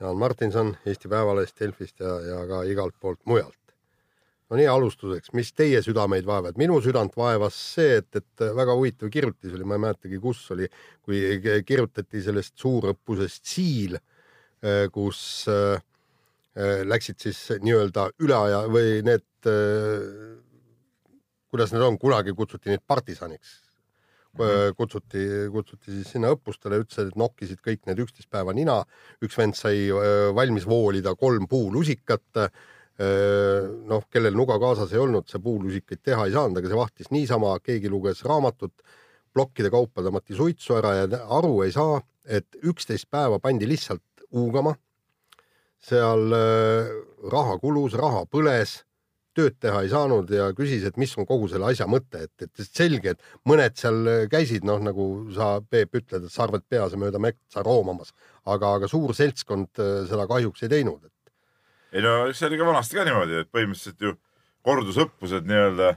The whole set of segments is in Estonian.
Jaan Martinson Eesti Päevalehest, Delfist ja, ja ka igalt poolt mujalt. no nii alustuseks, mis teie südameid vaevab? minu südant vaevas see, et, et väga huvitav kirjutis oli, ma ei mäletagi, kus oli, kui kirjutati sellest suurõppusest Siil, kus äh, läksid siis nii-öelda üle aja või need äh, kuidas need on, kunagi kutsuti neid partisaniks. Kutsuti, kutsuti siis sinna õppustele, ütlesid, et nokkisid kõik need üksteist päeva nina. üks vend sai valmis voolida kolm puulusikat. noh, kellel nuga kaasas ei olnud, see puulusikaid teha ei saanud, aga see vahtis niisama, keegi luges raamatut, plokkide kaupa tõmmati suitsu ära ja aru ei saa, et üksteist päeva pandi lihtsalt huugama. seal raha kulus, raha põles tööd teha ei saanud ja küsis, et mis on kogu selle asja mõte, et, et selge, et mõned seal käisid, noh, nagu sa, Peep, ütled, et sarved peas ja mööda metsa roomamas, aga, aga suur seltskond seda kahjuks ei teinud. ei no see oli ka vanasti ka niimoodi, et põhimõtteliselt ju kordusõppused nii-öelda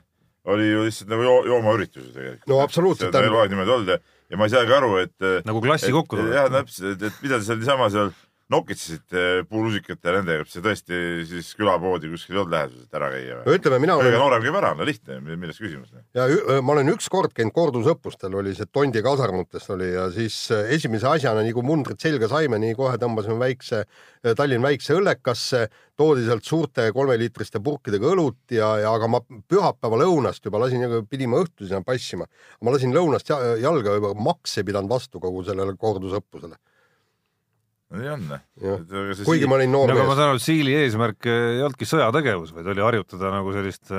oli ju lihtsalt nagu jo joomaüritused tegelikult. no absoluutselt. see on kogu aeg niimoodi olnud ja, ja ma ei saagi aru, et. nagu klassi kokku tuleb. jah, täpselt, et, et mida seal niisama seal nokitsesite puulusikate ja nendega, see tõesti siis külapoodi kuskil ei olnud läheduses, et ära käia või? ütleme, mina olen. kõige noorem käib ära, no lihtne, milles küsimus. ja ma olen ükskord käinud kordusõppustel, oli see Tondi kasarmutes oli ja siis esimese asjana, nii kui mundrid selga saime, nii kohe tõmbasime väikse, Tallinna väikse õllekasse, toodi sealt suurte kolmeliitriste purkidega õlut ja, ja aga ma pühapäeva lõunast juba lasin, pidime õhtul sinna passima. ma lasin lõunast jalga juba, maks ei pidanud vastu kogu sellele kordusõppusele no nii on. kuigi siil... ma olin noor mees. aga ma saan aru, et Siili eesmärk ei olnudki sõjategevus, vaid oli harjutada nagu sellist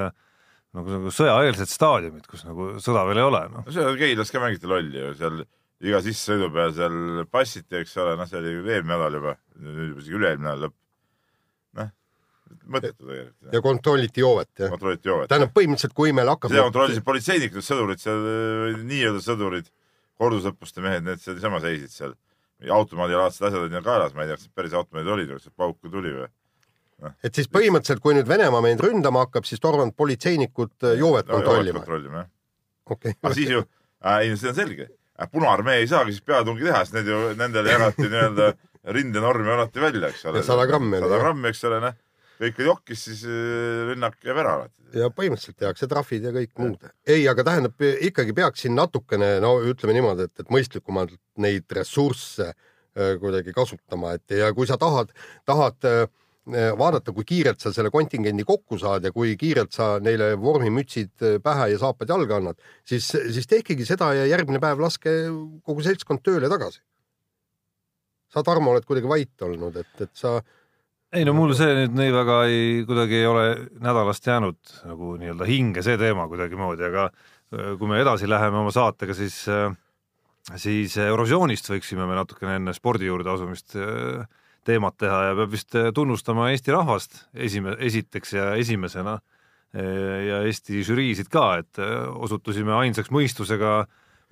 nagu, nagu sõjaeelset staadiumit, kus nagu sõda veel ei ole no.. no seal Keilas ka mängiti lolli ju, seal iga sissesõidu peal seal passiti, eks ole, noh, see oli eelmine nädal juba, nüüd juba isegi üle-eelmine nädal lõpp. noh, mõttetu tegelikult. ja kontrolliti joovet, jah? kontrolliti joovet. tähendab, põhimõtteliselt, kui meil hakkab seda kontrollisid politseinikud, sõdurid seal, nii-öelda sõdurid, kordusõppuste mehed, need seal niisama seisid seal automaadilaadsed asjad olid neil kaelas, ma ei tea, kas päris automaadid olid või kas pauku tuli või no.. et siis põhimõtteliselt, kui nüüd Venemaa meid ründama hakkab, siis tormavad politseinikud äh, joovet no, kontrollima? okei okay.. aga siis ju äh,, ei see on selge äh,, Punaarmee ei saagi siis peatungi teha, sest need ju, nendele jagati nii-öelda rindenormi alati välja, eks ole. sada grammi. sada grammi, eks ole, noh. Oli jokkis, siis rünnak jääb ära alati ja põhimõtteliselt tehakse trahvid ja kõik muud. ei, aga tähendab ikkagi peaks siin natukene, no ütleme niimoodi, et, et mõistlikumalt neid ressursse äh, kuidagi kasutama, et ja kui sa tahad, tahad äh, vaadata, kui kiirelt sa selle kontingendi kokku saad ja kui kiirelt sa neile vormimütsid äh, pähe ja saapad jalga annad, siis, siis tehkegi seda ja järgmine päev laske kogu seltskond tööle tagasi. sa, Tarmo, oled kuidagi vait olnud, et, et sa ei no mul see nüüd nii väga ei, kuidagi ei ole nädalast jäänud nagu nii-öelda hinge see teema kuidagimoodi, aga äh, kui me edasi läheme oma saatega, siis, äh, siis Eurovisioonist võiksime me natukene enne spordi juurde asumist äh, teemat teha ja peab vist tunnustama Eesti rahvast esime-, esiteks ja esimesena ja Eesti žüriisid ka, et osutusime ainsaks mõistusega,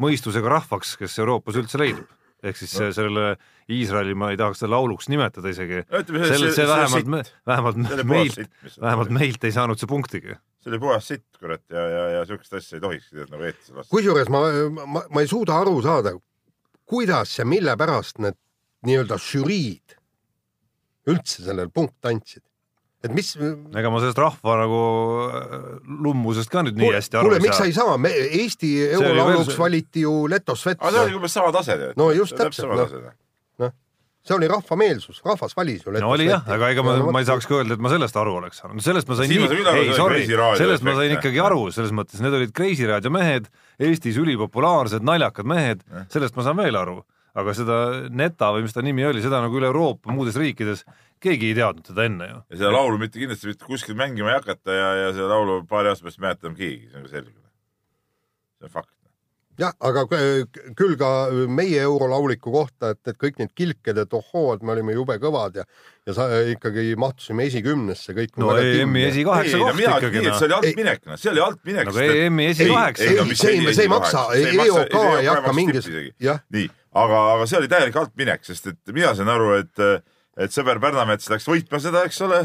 mõistusega rahvaks, kes Euroopas üldse leidub ehk siis no. sellele Iisraeli ma ei tahaks seda lauluks nimetada isegi. selle, see vähemalt, vähemalt meilt, vähemalt meilt ei saanud see punktigi. see oli puhas sitt, kurat, ja, ja, ja siukest asja ei tohikski teha nagu eetris lasta. kusjuures ma, ma, ma ei suuda aru saada, kuidas ja mille pärast need nii-öelda žüriid üldse sellele punkte andsid et mis. ega ma sellest rahva nagu äh, lummusest ka nüüd nii kuule, hästi aru kuule, ei saa. miks sa ei saa, me Eesti eurolauluks veel... valiti ju Leto Svet. aga see oli umbes sama tase. no just täpselt, noh, noh, see oli rahva meelsus, rahvas valis ju. no oli jah, aga ega ma, ma ei saaks ka öelda, et ma sellest aru oleks saanud, sellest ma sain nii, ei sorry, sellest ma sain ikkagi aru, selles mõttes, need olid Kreisi raadio mehed, Eestis ülipopulaarsed naljakad mehed, sellest ma saan veel aru. Aga seda Neta või mis ta nimi oli, seda nagu üle Euroopa muudes riikides keegi ei teadnud teda enne ju. ja seda laulu mitte kindlasti mitte kuskil mängima ei hakata ja, ja seda laulu paari aasta pärast ei mäleta enam keegi, see on selge. see on fakt. jah, aga küll ka meie eurolauliku kohta, et, et kõik need kilked, et ohoo, et me olime jube kõvad ja, ja sa ikkagi mahtusime esikümnesse kõik. no EM-i ei, esikaheksa koht ikkagi noh see oli altminek, noh, see oli altminek. Nagu EM-i esikaheksa. ei, see, see ei maksa, EOK ei hakka mingis, jah, nii, aga, aga see oli täielik altminek, sest et mina sain aru, et, et sõber Pärnamets läks võitma seda, eks ole,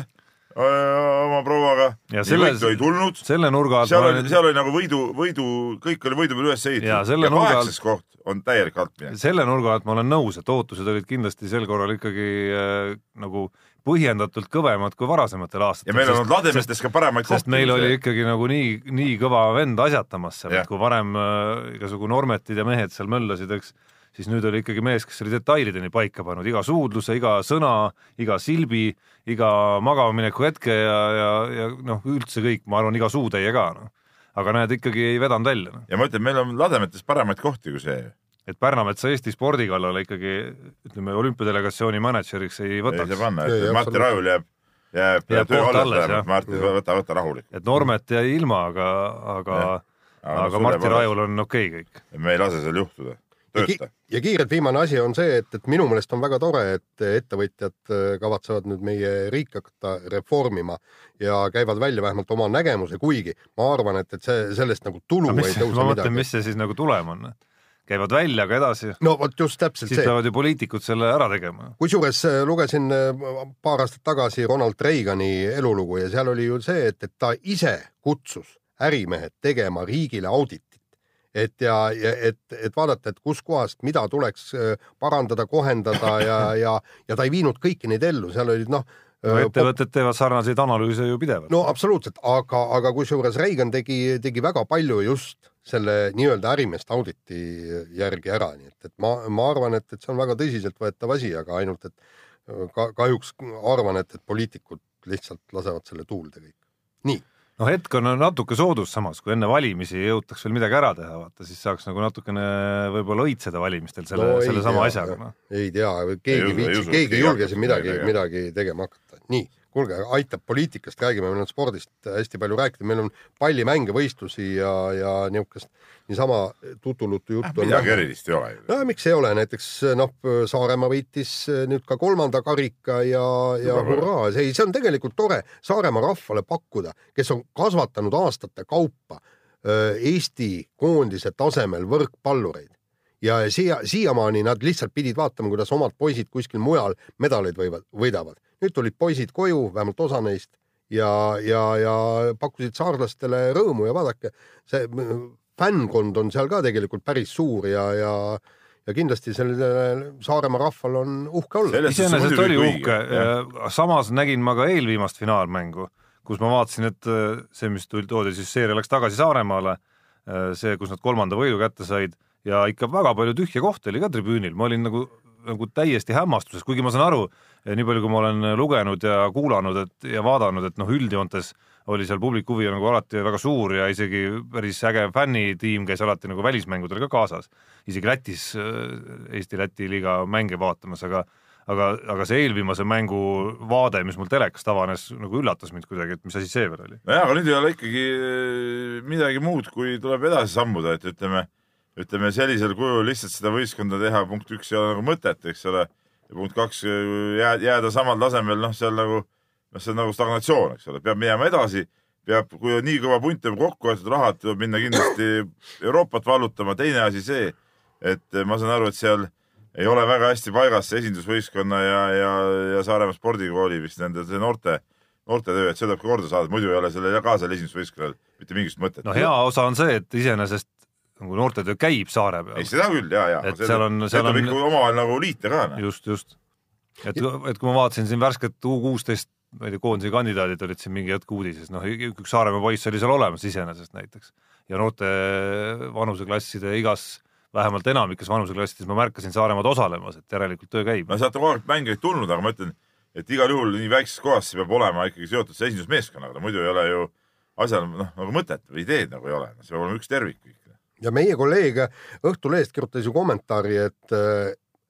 oma prouaga. Ja võitu ei tulnud. selle nurga alt seal oli, seal oli nagu võidu, võidu, kõik oli võidu peal üles Ja ehitatud selle ja nurga alt- kaheksas koht on täielik altminek. selle nurga alt ma olen nõus, et ootused olid kindlasti sel korral ikkagi äh, nagu põhjendatult kõvemad kui varasematel aastatel. ja meil on olnud lademetes ka paremaid sest meil oli ikkagi nagu nii, nii kõva vend asjatamas seal, et kui varem äh, igasugu Normetid ja mehed seal möllasid, eks, siis nüüd oli ikkagi mees, kes oli detailideni paika pannud iga suudluse, iga sõna, iga silbi, iga magamamineku hetke ja, ja, ja noh, üldse kõik, ma arvan, iga suutäie ka noh. aga näed, ikkagi ei vedanud välja noh. ja ma ütlen, meil on lademetes paremaid kohti kui see. et Pärnametsa Eesti spordi kallale ikkagi ütleme, olümpiadelegatsiooni mänedžeriks ei ei võtaks saa. panna, Ei, et ei, Martti. Rajul jääb, jääb, Jääb töö alles. Martti, võta, võta rahulikult. et Normet jäi ilma, aga, aga, Aga aga Martti. Rajul on okei okay kõik. me ei lase seal juhtuda, tööta. ja kiirelt viimane asi on see, et, et minu meelest on väga tore, et ettevõtjad äh, kavatsevad nüüd meie riiki hakata reformima ja käivad välja vähemalt oma nägemuse, kuigi ma arvan, et, et see sellest nagu tulu no ei mis, tõuse ma mõtlen, midagi. mis see siis nagu tulem on? käivad välja, aga edasi, no vot just täpselt siis see. peavad ju poliitikud selle ära tegema. kusjuures äh, lugesin äh, paar aastat tagasi Ronald Reagani elulugu ja seal oli ju see, et, et ta ise kutsus ärimehed tegema riigile auditit. Et ja, ja et, et vaadata, et kuskohast, mida tuleks äh, parandada, kohendada ja, ja, ja ta ei viinud kõiki neid ellu, seal olid noh no äh, ettevõtted teevad sarnaseid analüüse ju pidevalt. no absoluutselt, aga, aga kusjuures Reagan tegi, tegi väga palju just selle nii-öelda ärimeeste auditi järgi ära, nii et, et ma, ma arvan, et, et see on väga tõsiseltvõetav asi, aga ainult, et äh, ka, kahjuks arvan, et, et poliitikud lihtsalt lasevad selle tuulde kõik. nii, noh, hetk on natuke soodus samas, kui enne valimisi jõutaks veel midagi ära teha, vaata siis saaks nagu natukene võib-olla õitseda valimistel selle No no,, ei sellesama tea, asjaga noh. ei tea, keegi ei viitsi, keegi ei julge siin midagi midagi tegema hakata. nii, kuulge, aitab poliitikast, räägime, meil on spordist hästi palju rääkida, meil on pallimänge, võistlusi ja, ja niisugust niisama tutulutu juttu on midagi vähe. erilist ei ole ju. no miks ei ole, näiteks noh, Saaremaa võitis nüüd ka kolmanda karika ja, ja Hurraa. hurraa, see, on tegelikult tore Saaremaa rahvale pakkuda, kes on kasvatanud aastate kaupa öö, Eesti koondise tasemel võrkpallureid ja siia, siiamaani nad lihtsalt pidid vaatama, kuidas omad poisid kuskil mujal medaleid võivad, võidavad. nüüd tulid poisid koju, vähemalt osa neist ja, ja, ja pakkusid saarlastele rõõmu ja vaadake, see fännkond on seal ka tegelikult päris suur ja, ja ja kindlasti sellel Saaremaa rahval on uhke olla. iseenesest oli uhke, samas nägin ma ka eelviimast finaalmängu, kus ma vaatasin, et äh, see, mis tuli, toodi siis seeria läks tagasi Saaremaale, see, kus nad kolmanda võidu kätte said ja ikka väga palju tühja kohti oli ka tribüünil, ma olin nagu nagu täiesti hämmastuses, kuigi ma saan aru, nii palju, kui ma olen lugenud ja kuulanud, et ja vaadanud, et noh, üldjoontes oli seal publiku huvi nagu alati väga suur ja isegi päris äge fännitiim käis alati nagu välismängudel ka kaasas. isegi Lätis äh, Eesti-Läti liiga mänge vaatamas, aga aga, aga see eelviimase mängu vaade, mis mul telekast avanes, nagu üllatas mind kuidagi, et mis asi see veel oli. nojah, aga nüüd ei ole ikkagi eh, midagi muud, kui tuleb edasi sammuda, et ütleme, ütleme sellisel kujul lihtsalt seda võistkonda teha, punkt üks ei ole nagu mõtet, eks ole. ja punkt kaks, jääda, jääda samal tasemel, noh, on nagu, noh, see on nagu stagnatsioon, eks ole, peab minema edasi, peab, kui on nii kõva punt ja kokku võetud rahad, tuleb minna kindlasti Euroopat vallutama, teine asi see, et ma saan aru, et seal ei ole väga hästi paigas see esindusvõistkonna ja, ja, ja Saaremaa spordikooli vist nende see noorte, noortetöö, et see tuleb ka korda saada, muidu ei ole sellel ka seal esindusvõistkonnal mitte mingisugust mõtet. no hea osa on see, et iseenesest nagu noortetöö käib saare peal ei, seda küll ja, ja. Et seal on- seal on- omavahel nagu liita ka. just, just. et, et kui ma vaatasin siin värsket U kuusteist, ma ei tea, koondise kandidaadid olid siin mingi hetk uudises, noh, üks Saaremaa poiss oli seal olemas iseenesest näiteks ja noorte vanuseklasside igas, vähemalt enamikes vanuseklassides ma märkasin Saaremaad osalemas, et järelikult töö käib no. sealt on kogu aeg mängijaid tulnud, aga ma ütlen, et igal juhul nii väikses kohas see peab olema ikkagi seotud see esindusmeeskonnaga, muidu ei ole ju asjal noh, nagu mõtet või ideed nagu ei ole, see peab olema üks tervik kõik. ja meie kolleeg Õhtulehest kirjutas ju kommentaari, et,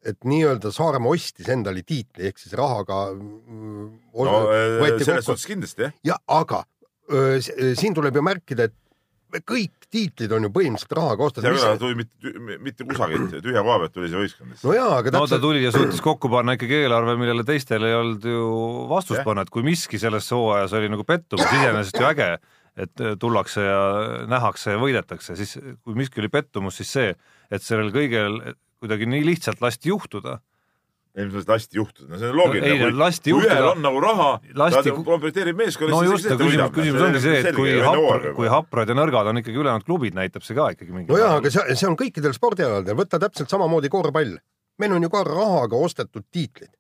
et nii-öelda Saaremaa ostis endale tiitli ehk siis rahaga mm, no eh, võeti selles kokku suhtes kindlasti jah. ja aga öö, öö, siin tuleb ju märkida, et kõik tiitlid on ju põhimõtteliselt rahaga see küll ostetud. tuli mitte, mitte kusagilt, tühja koha pealt tuli see võistkond. no jaa, aga no ta täpselt, tuli ja suutis kokku panna ikkagi eelarve, millele teistel ei olnud ju vastust panna, et kui miski selles hooajas oli nagu pettumus, iseenesest ju äge, et tullakse ja nähakse ja võidetakse, siis kui miski oli pettumus, siis see, et sellel kõigel kuidagi nii lihtsalt lasti juhtuda ilmselt lasti juhtuda, no see on loogiline Ei, kui, lasti kui ühel juhtuda- on nagu raha, lasti ta ku- komplekteerib meeskonda. no just, küsimus, küsimus ongi see, et kui hapr, kui haprad ja nõrgad on ikkagi ülejäänud klubid, näitab see ka ikkagi mingi no jaa, aga see, see on kõikidel spordialadel, võta täpselt samamoodi korvpall. meil on ju ka rahaga ostetud tiitlid.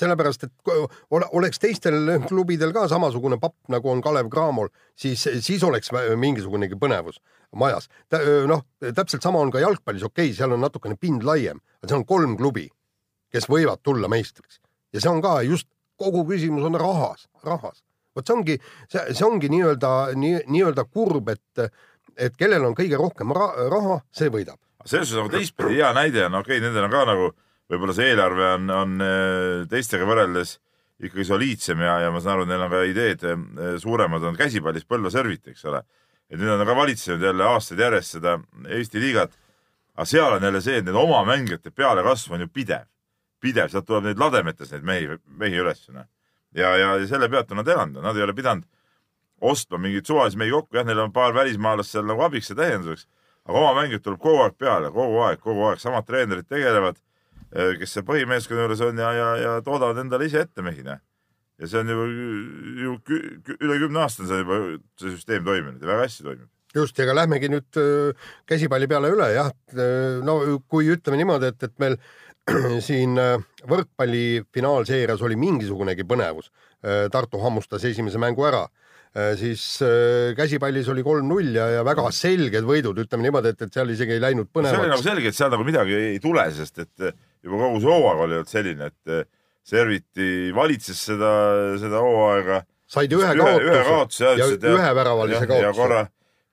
sellepärast, et oleks teistel klubidel ka samasugune papp, nagu on Kalev Cramol, siis, siis oleks mingisugunegi põnevus majas. noh, täpselt sama on ka jalgpallis, okei okay,, seal on natukene pind laiem, aga seal on kolm klubi, kes võivad tulla meistriks ja see on ka just kogu küsimus on rahas, rahas. vot see ongi, see, see ongi nii-öelda nii, nii-öelda kurb, et, et kellel on kõige rohkem ra raha, see võidab. selles suhtes nagu teistpidi hea näide on, okei okay,, nendel on ka nagu võib-olla see eelarve on, on eh, teistega võrreldes ikkagi soliidsem ja, ja ma saan aru, neil on ka ideed eh, suuremad on käsipallis Põlva Servit, eks ole. et nüüd on ka valitsenud jälle aastaid järjest seda Eesti liigat. aga seal on jälle see, et need oma mängijate pealekasv on ju pidev, pidev, sealt tuleb neid lademetes neid mehi, mehi üles. ja, ja selle pealt on nad elanud, nad ei ole pidanud ostma mingeid suvalisi mehi kokku, jah, neil on paar välismaalast seal nagu abiks ja täienduseks, aga oma mängijad tuleb kogu aeg peale, kogu aeg, kogu aeg, samad treenerid tegelevad, kes seal põhimeeskonna juures on ja, ja, ja toodavad endale ise ette mehi, noh. ja see on ju, ju kü- üle kümne aasta on see juba, see süsteem toiminud ja väga hästi toimib. just, ja aga lähmegi nüüd öö, käsipalli peale üle jah, no kui ütleme niimoodi, et, et meil siin võrkpalli finaalseerias oli mingisugunegi põnevus, Tartu hammustas esimese mängu ära, siis käsipallis oli kolm-null ja, ja väga selged võidud, ütleme niimoodi, et, et seal isegi ei läinud see oli nagu põnevaks. selge, et seal nagu midagi ei, tule, sest et juba kogu see hooaeg oli olnud selline, et eh, Serviti valitses seda, seda hooaega. Said ühe ühe, ühe kaotuse. kaotuse ja ja jah, üheväravalise jah, ja kaotuse. korra,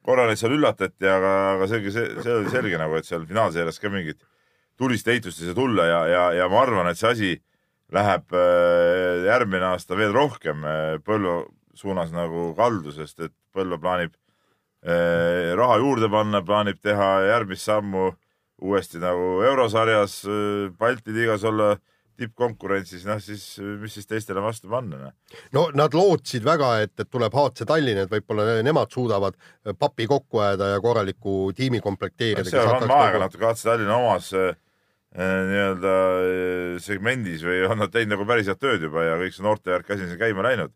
korra neid seal üllatati, aga, aga see, see, see oli selge nagu, et seal finaalseerias ka mingit tulist ehitust ei saa tulla ja, ja, ja ma arvan, et see asi läheb äh, järgmine aasta veel rohkem äh, Põlva suunas nagu kaldu, sest et Põlva plaanib raha juurde panna, plaanib teha järgmist sammu uuesti nagu eurosarjas äh, Balti liigas olla tippkonkurentsis, noh siis mis siis teistele vastu panna, noh. no nad lootsid väga, et, et tuleb HC Tallinn, et võib-olla nemad suudavad papi kokku ajada ja korraliku tiimi komplekteerida. seal on aega natuke, HC Tallinna omas äh, nii-öelda äh, segmendis või on nad teinud nagu päris head tööd juba ja kõik see noortevärk asi on siin käima läinud.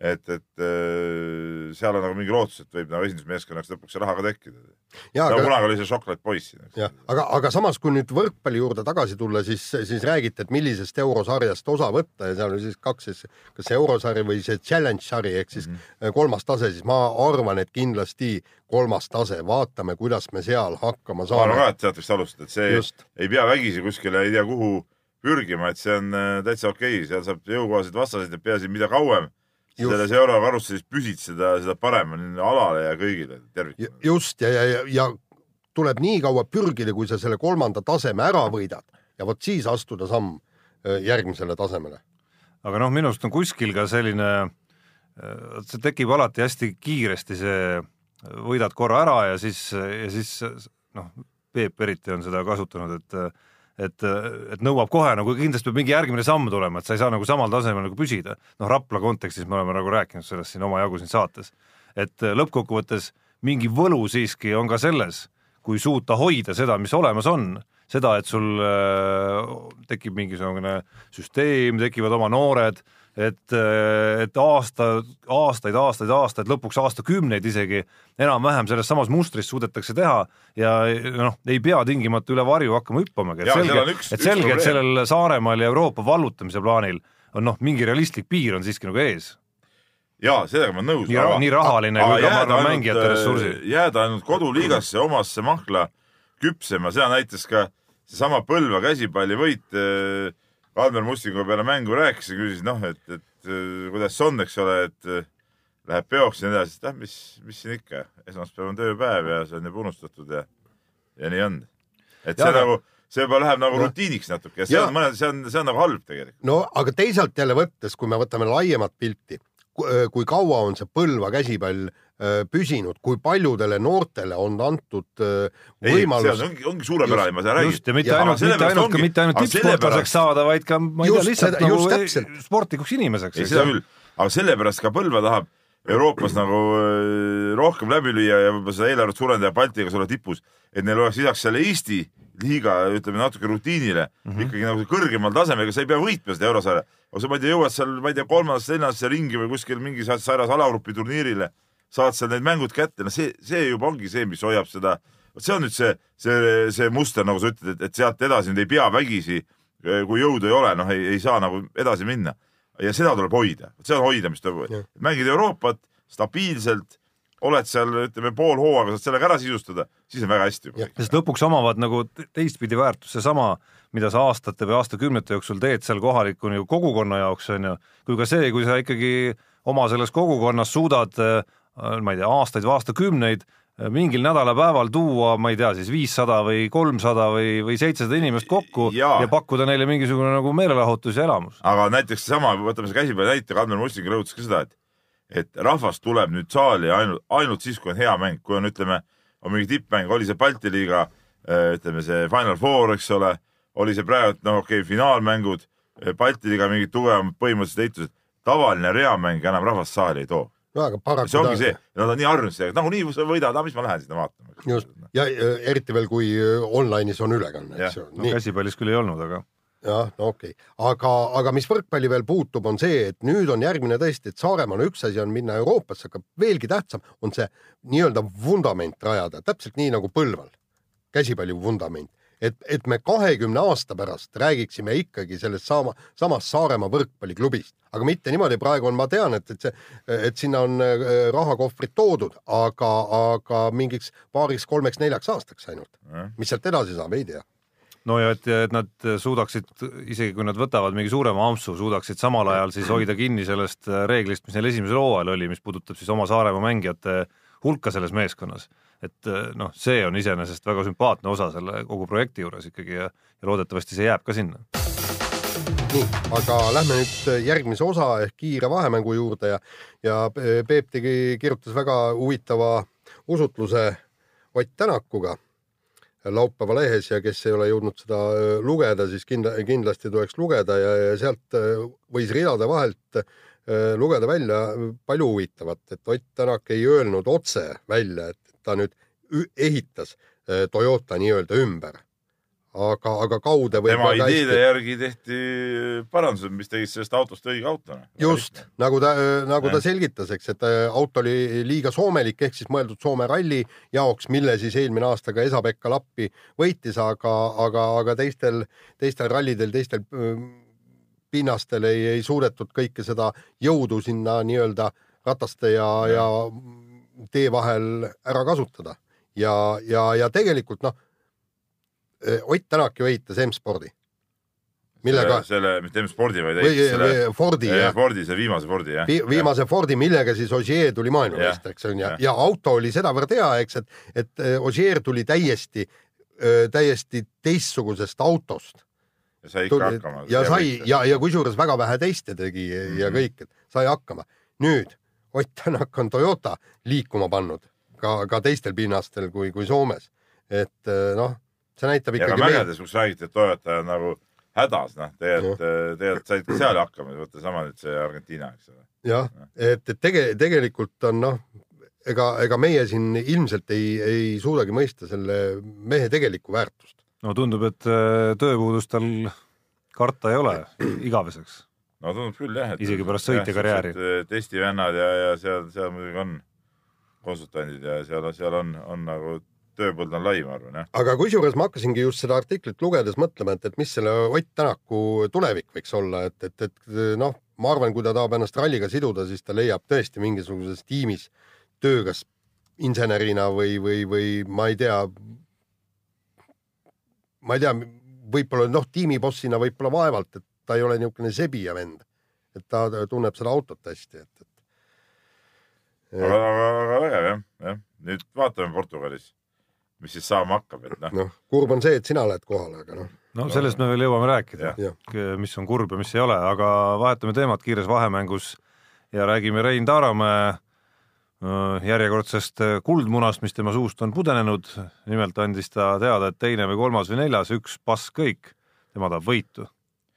et, et äh, seal on nagu mingi lootus, et võib nagu esindusmeeskonnaks lõpuks see raha ka tekkida. ja no aga, kunagi oli see Chocolate Boys aga, aga samas, kui nüüd võrkpalli juurde tagasi tulla, siis, siis räägiti, et millisest eurosarjast osa võtta ja seal oli siis kaks siis, kas eurosari või see challenge sari ehk siis mm -hmm. kolmas tase, siis ma arvan, et kindlasti kolmas tase, vaatame, kuidas me seal hakkama ma arvan ka, saame. et sealt võiks alustada, et see Just. ei pea vägisi kuskile ei tea kuhu pürgima, et see on äh, täitsa okei okay., seal saab jõukohaseid vastaseid ja peaasi, mida kauem selles eurokarussellis püsid, seda, seda parem on alale ja kõigile tervikuna. just ja, ja, ja, ja tuleb nii kaua pürgida, kui sa selle kolmanda taseme ära võidad ja vot siis astuda samm öö, järgmisele tasemele. aga noh, minu arust on kuskil ka selline, see tekib alati hästi kiiresti, see võidad korra ära ja siis, ja siis noh, Peep eriti on seda kasutanud, et et, et nõuab kohe nagu kindlasti peab mingi järgmine samm tulema, et sa ei saa nagu samal tasemel nagu püsida. noh, Rapla kontekstis me oleme nagu rääkinud sellest siin omajagu siin saates, et lõppkokkuvõttes mingi võlu siiski on ka selles, kui suuta hoida seda, mis olemas on seda, et sul äh, tekib mingisugune süsteem, tekivad oma noored, et, et aasta, aastaid, aastaid, aastaid, lõpuks aastakümneid isegi enam-vähem selles samas mustris suudetakse teha ja noh, ei pea tingimata üle varju hakkama hüppamagi, et Jaa, selge et selge, et sellel Saaremaal ja Euroopa vallutamise plaanil on noh, mingi realistlik piir on siiski nagu ees. ja sellega ma olen nõus. Nii nii rahaline kui ka, ma arvan, mängijate ressursi. jääda ainult koduliigasse omasse mahla küpsema, seda näitas ka seesama Põlva käsipallivõit. Kalmer Mustingu peale mängu rääkis ja küsis, noh, et, et kuidas see on, eks ole, et läheb peoks ja nii edasi, et ah, mis, mis siin ikka, esmaspäev on tööpäev ja see on juba unustatud ja, ja nii on. et Ja see aga- nagu, see juba läheb nagu Jah. rutiiniks natuke ja see Ja. on see on, see on nagu halb tegelikult. no aga teisalt jälle võttes, kui me võtame laiemat pilti, kui kaua on see Põlva käsipall püsinud, kui paljudele noortele on antud äh, võimalus see ongi, ongi suurepärane, ma seda just räägin. ja mitte Ja, ainult, aga mitte ainult, sellepärast mitte ainult ongi- aga tippsportlaseks saada, vaid ka ma ei tea, Just lihtsalt seda- just nagu täpselt. sportlikuks inimeseks. ei, seda küll, aga sellepärast ka Põlva tahab Euroopas nagu äh, rohkem läbi lüüa ja võib-olla seda eelarvet suurendada ja Baltikas olla tipus, et neil oleks lisaks selle Eesti liiga, ütleme natuke rutiinile mm -hmm. ikkagi nagu kõrgemal tasemel, ega sa ei pea võitma seda eurosarja. aga sa, ma ei tea, jõuad seal, ma ei tea, kolmandasse, neljandasse ringi või kuskil mingis sarjas alagrupi turniirile, saad seal need mängud kätte, no see, see juba ongi see, mis hoiab seda, vot see on nüüd see, see, see muster, nagu sa ütled, et, et sealt edasi nüüd ei pea vägisi, kui jõudu ei ole, noh, ei, ei saa nagu edasi minna. Ja seda tuleb hoida, see on hoida, mis tuleb Jah., mängid Euroopat stabiilselt, oled seal, ütleme pool hooaega saad sellega ära sisustada, siis on väga hästi sest lõpuks omavad nagu te- teistpidi väärtust seesama, mida sa aastate või aastakümnete jooksul teed seal kohaliku nagu kogukonna jaoks on ju, kui ka see, kui sa ikkagi oma selles kogukonnas suudad ma ei tea, aastaid või aastakümneid äh, mingil nädalapäeval tuua, ma ei tea siis viissada või kolmsada või, või seitsesada inimest kokku ja. Ja pakkuda neile mingisugune nagu meelelahutus ja elamus. aga näiteks seesama, võtame see käsipalli näite, Kalmer Musting rõhutas ka seda, et et rahvas tuleb nüüd saali ainult, ainult siis, kui on hea mäng, kui on, ütleme, on mingi tippmäng, oli see Balti liiga, ütleme see Final Four, eks ole, oli see praegu, noh, okei okay,, finaalmängud, Balti liiga mingid tugevamad põhimõttelised heitused, tavaline reamäng enam rahvast saali ei too. No aga paraku see ongi see, nad on nii harjunud sellega, nagunii sa võidad, aga mis ma lähen sinna vaatama. just. Ja eriti veel, kui äh, online'is on ülekanne, eks ju. no käsipallis küll ei olnud, aga jah, no okei. Okay., aga, aga mis võrkpalli veel puutub, on see, et nüüd on järgmine tõesti, et Saaremaal üks asi on minna Euroopasse, aga veelgi tähtsam on see nii-öelda vundament rajada, täpselt nii nagu Põlval, käsipalli vundament, et, et me kahekümne aasta pärast räägiksime ikkagi sellest sama, samast Saaremaa võrkpalliklubist, aga mitte niimoodi, praegu on, ma tean, et, et see, et sinna on äh, rahakohvrid toodud, aga, aga mingiks paariks-kolmeks-neljaks aastaks ainult. mis sealt edasi saab, ei tea. no ja et, et nad suudaksid, isegi kui nad võtavad mingi suurema ampsu, suudaksid samal ajal siis hoida kinni sellest reeglist, mis neil esimesel hooajal oli, mis puudutab siis oma Saaremaa mängijate hulka selles meeskonnas. Et noh, see on iseenesest väga sümpaatne osa selle kogu projekti juures ikkagi ja, ja loodetavasti see jääb ka sinna. nii, aga lähme nüüd järgmise osa ehk kiire vahemängu juurde ja, ja Peep tegi, kirjutas väga huvitava usutluse Ott Tänakuga laupäeva lehes ja kes ei ole jõudnud seda öö, lugeda, siis kindla, kindlasti tuleks lugeda ja, ja sealt öö, võis ridade vahelt lugeda välja palju huvitavat, et Ott Tänak ei öelnud otse välja, et ta nüüd ehitas öö, Toyota nii-öelda ümber. aga, aga kaude võib tema ideede järgi tehti parandused, mis tegid sellest autost õige auto. just, nagu ta, nagu ta Jah. selgitas, eks, et äh, auto oli liiga soomelik ehk siis mõeldud Soome ralli jaoks, mille siis eelmine aasta ka Esa-Pekka Lappi võitis, aga, aga, aga teistel, teistel rallidel, teistel pinnastel ei, ei suudetud kõike seda jõudu sinna nii-öelda rataste ja, ja tee vahel ära kasutada ja, ja, ja tegelikult noh, Ott Tänak ju ehitas M-spordi, millega selle, mitte M-spordi, vaid või ehitas selle Fordi jah Fordi, see viimase Fordi jah. Vi viimase Fordi, millega siis Ogier tuli maailmameistriks onju ja, jah. ja auto oli sedavõrd hea, eks, et, et äh, Ogier tuli täiesti, täiesti teistsugusest autost. ja sai ikka hakkama. ja sai ja, ja kusjuures väga vähe teste tegi ja, ja Mhm. kõik, et sai hakkama. nüüd Ott Tänak on Toyota liikuma pannud ka, ka teistel pinnastel kui, kui Soomes. et äh, noh, see näitab ja ka ikkagi mägedes, kus räägiti, et Toyota on nagu hädas, noh, tegelikult, tegelikult said ka seal hakkama, võtta sama nüüd see Argentiina, eks ole. jah, et, et tege-, tegelikult on noh, ega, ega meie siin ilmselt ei, ei suudagi mõista selle mehe tegelikku väärtust. no tundub, et äh, tööpuudust tal karta ei ole igaveseks. No tundub küll jah, et Isegi pärast sõitjakarjääri. siuksed testivennad ja, ja seal, seal muidugi on konsultandid ja seal, seal on, on nagu tööpõld on lai, ma arvan jah. aga kusjuures ma hakkasingi just seda artiklit lugedes mõtlema, et, et mis selle Ott Tänaku tulevik võiks olla, et, et, et noh, ma arvan, kui ta tahab ennast ralliga siduda, siis ta leiab tõesti mingisuguses tiimis töö, kas insenerina või, või, või ma ei tea, ma ei tea, võib-olla noh, tiimibossina võib-olla vaevalt, et ta ei ole niisugune sebija vend, et ta tunneb seda autot hästi, et, et aga, aga, aga vägev jah, jah. nüüd vaatame Portugalis, mis siis saama hakkab, et noh, noh, kurb on see, et sina lähed kohale, aga noh, no sellest me veel jõuame rääkida mis on kurb ja mis ei ole, aga vahetame teemat kiires vahemängus ja räägime Rein Taaramäe äh, järjekordsest kuldmunast, mis tema suust on pudenenud. nimelt andis ta teada, et teine või kolmas või neljas, üks pass kõik, tema tahab võitu,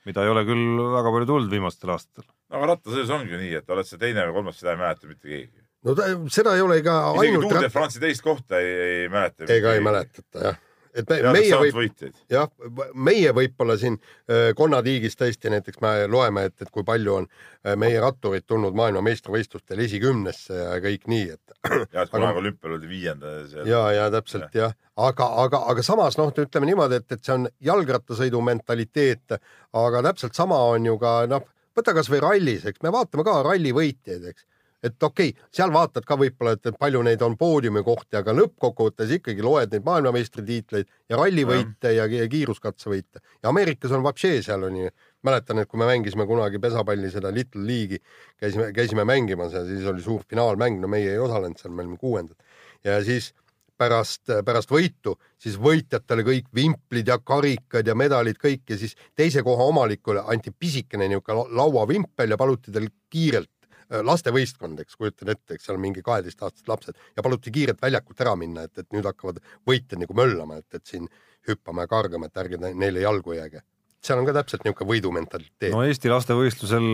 mida ei ole küll väga palju tulnud viimastel aastatel. no aga rattasõidus ongi nii, et oled sa teine või kolmas, seda ei mäleta mitte keegi. no ta, seda ei ole isegi ainult Tour de France'i teist kohta ei, ei mäleta. ega ei mäletata jah et me, tead, meie võib, jah, meie võib-olla siin äh, konnatiigis tõesti näiteks me loeme, et, et kui palju on äh, meie ratturid tulnud maailmameistrivõistlustel esikümnesse ja kõik nii, et. ja, et kunagi olümpial oldi viienda. ja, ja täpselt jah ja., aga, aga, aga samas noh, ütleme niimoodi, et, et see on jalgrattasõidu mentaliteet, aga täpselt sama on ju ka noh, võta kasvõi rallis, eks me vaatame ka ralli võitjaid, eks et okei okay,, seal vaatad ka võib-olla, et palju neid on poodiumi kohti, aga lõppkokkuvõttes ikkagi loed neid maailmameistritiitleid ja rallivõite ja, ja kiiruskatsevõite. Ja Ameerikas on vapšee seal on ju. mäletan, et kui me mängisime kunagi pesapalli seda Little League'i, käisime, käisime mängimas ja siis oli suur finaalmäng, no meie ei osalenud seal, me olime kuuendad. Ja siis pärast, pärast võitu, siis võitjatele kõik vimplid ja karikad ja medalid kõik ja siis teise koha omanikule anti pisikene niisugune lauavimpel ja paluti tal kiirelt lastevõistkond, eks kujutan ette, eks seal on mingi kaheteistaastased lapsed ja paluti kiirelt väljakult ära minna, et, et nüüd hakkavad võitjad nagu möllama, et, et siin hüppama ja kargama, et ärge neile jalgu jääge. seal on ka täpselt niisugune võidumentaliteet. no Eesti lastevõistlusel,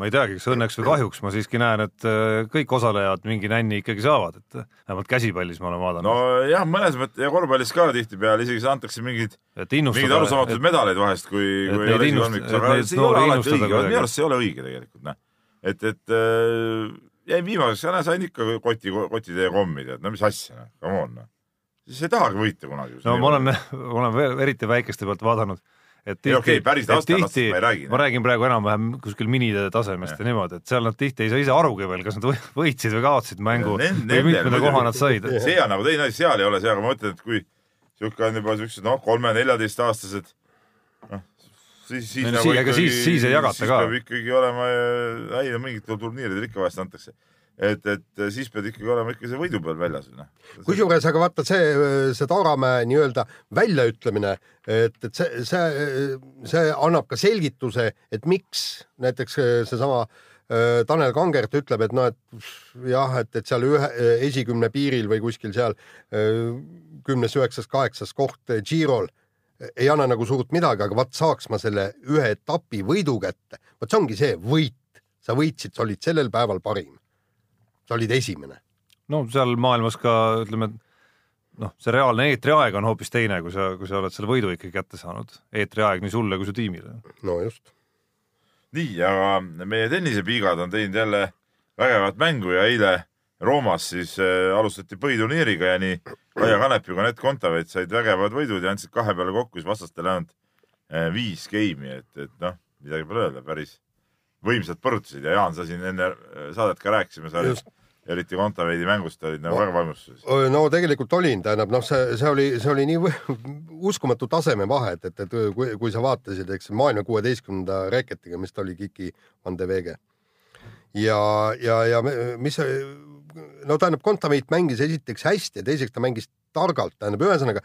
ma ei teagi, kas õnneks või kahjuks, ma siiski näen, et äh, kõik osalejad mingi nänni ikkagi saavad, et äh, vähemalt käsipallis ma olen vaadanud. nojah, mõnes mõttes ja korvpallis ka tihtipeale isegi antakse mingeid, mingeid arusaamatuid medaleid vahest, kui, kui ei ole innust, aga see ei ole alati õige, minu arust see ei ole õige tegelikult, noh et, et äh, jäin viimaseks, sain ikka koti, kotitäie kommi, tead, no mis asja, noh, come on, noh. siis ei tahagi võita kunagi. no ma olen, olen eriti väikeste pealt vaadanud, et tihti, okay, päris aastalast ma ei räägi. ma räägin praegu enam-vähem kuskil minide tasemest ja, ja niimoodi, et seal nad tihti ei saa ise arugi veel, kas nad võitsid või kaotasid mängu ja, või mitmenda koha nad said. see on nagu teine asi, seal ei ole see, aga ma mõtlen, et kui sihuke on juba siuksed noh, kolme-neljateistaastased siis, siis nagu sii, ikkagi, siis, siis ei jagata siis ka. peab ikkagi olema, ei no mingitel turniiridel ikka vahest antakse. et, et siis pead ikkagi olema ikka see võidu peal väljas. noh. kusjuures, aga vaata see, see Taaramäe nii-öelda väljaütlemine, et, et see, see, see annab ka selgituse, et miks näiteks seesama äh, Tanel Kangert ütleb, et noh, et jah, et, et seal ühe esikümne piiril või kuskil seal äh, kümnes, üheksas, kaheksas koht Girol ei anna nagu suurt midagi, aga vaat saaks ma selle ühe etapi võidu kätte. vot see ongi see võit, sa võitsid, sa olid sellel päeval parim. sa olid esimene. no seal maailmas ka ütleme, noh, see reaalne eetriaeg on hoopis teine, kui sa, kui sa oled selle võidu ikkagi kätte saanud. eetriaeg nii sulle kui su tiimile. no just. nii, aga meie tennisepiigad on teinud jälle vägevat mängu ja eile Roomas siis äh, alustati põhiturniiriga ja nii Kaia Kanep ja Kanett Kontaveit said vägevad võidud ja andsid kahe peale kokku siis vastastele ainult äh, viis geimi, et, et noh, midagi pole öelda, päris võimsad põrutasid ja Jaan, sa siin enne äh, saadet ka rääkisime, sa olid eriti Kontaveidi mängust olid nagu väga vaimustuses. no tegelikult olin, tähendab noh, see, see oli, see oli nii uskumatu tasemevahe, et, et, et kui, kui sa vaatasid, eks maailma kuueteistkümnenda reketiga, mis ta oli, Kiki Van de Vege. ja, ja, ja mis no tähendab, Kontaveit mängis esiteks hästi ja teiseks ta mängis targalt, tähendab, ühesõnaga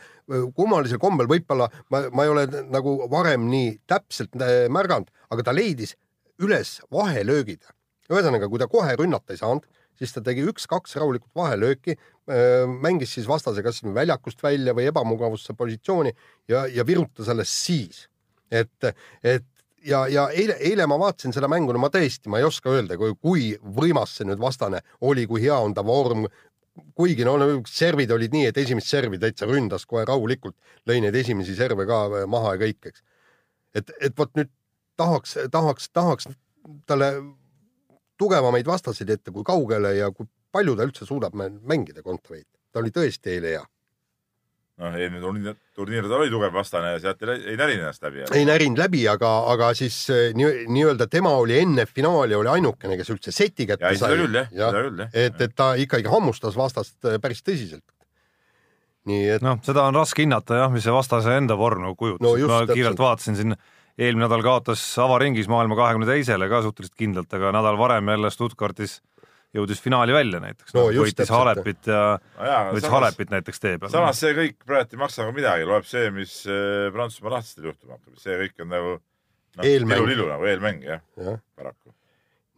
kummalisel kombel võib-olla ma, ma ei ole nagu varem nii täpselt äh, märganud, aga ta leidis üles vahelöögid. ühesõnaga, kui ta kohe rünnata ei saanud, siis ta tegi üks-kaks rahulikult vahelööki, mängis siis vastase kas väljakust välja või ebamugavusse positsiooni ja, ja virutas alles siis. et, et ja, ja eile, eile ma vaatasin seda mängu, no ma tõesti, ma ei oska öelda, kui, kui võimas see nüüd vastane oli, kui hea on ta vorm. kuigi no, no servid olid nii, et esimest servi täitsa ründas kohe rahulikult, lõi neid esimesi serve ka maha ja kõik, eks. et, et vot nüüd tahaks, tahaks, tahaks talle tugevamaid vastaseid ette, kui kaugele ja kui palju ta üldse suudab mängida Kontaveit. ta oli tõesti eile hea noh, eelmine turniir, turniir ta oli tugev vastane ja sealt ei, närinud ennast läbi. ei närinud läbi, aga, aga siis eh, nii, nii-öelda tema oli enne finaali oli ainukene, kes üldse seti kätte ja, sai. seda küll jah ja,, seda küll jah. et, et ta ikkagi hammustas vastast eh, päris tõsiselt. nii et. noh, seda on raske hinnata jah, mis see vastase enda vorm nagu kujutas no, ma kiirelt täpselt. vaatasin siin, eelmine nädal kaotas avaringis maailma kahekümne teisele ka suhteliselt kindlalt, aga nädal varem jälle Stuttgartis jõudis finaali välja näiteks no,, võitis Halepit ja no võitis Halepit näiteks tee peal. samas see kõik praegu ei maksa nagu midagi, loeb see, mis äh, Prantsusmaa lahtistel juhtuma hakkab, see kõik on nagu noh, lilu-lilu nagu eelmäng jah ja., paraku.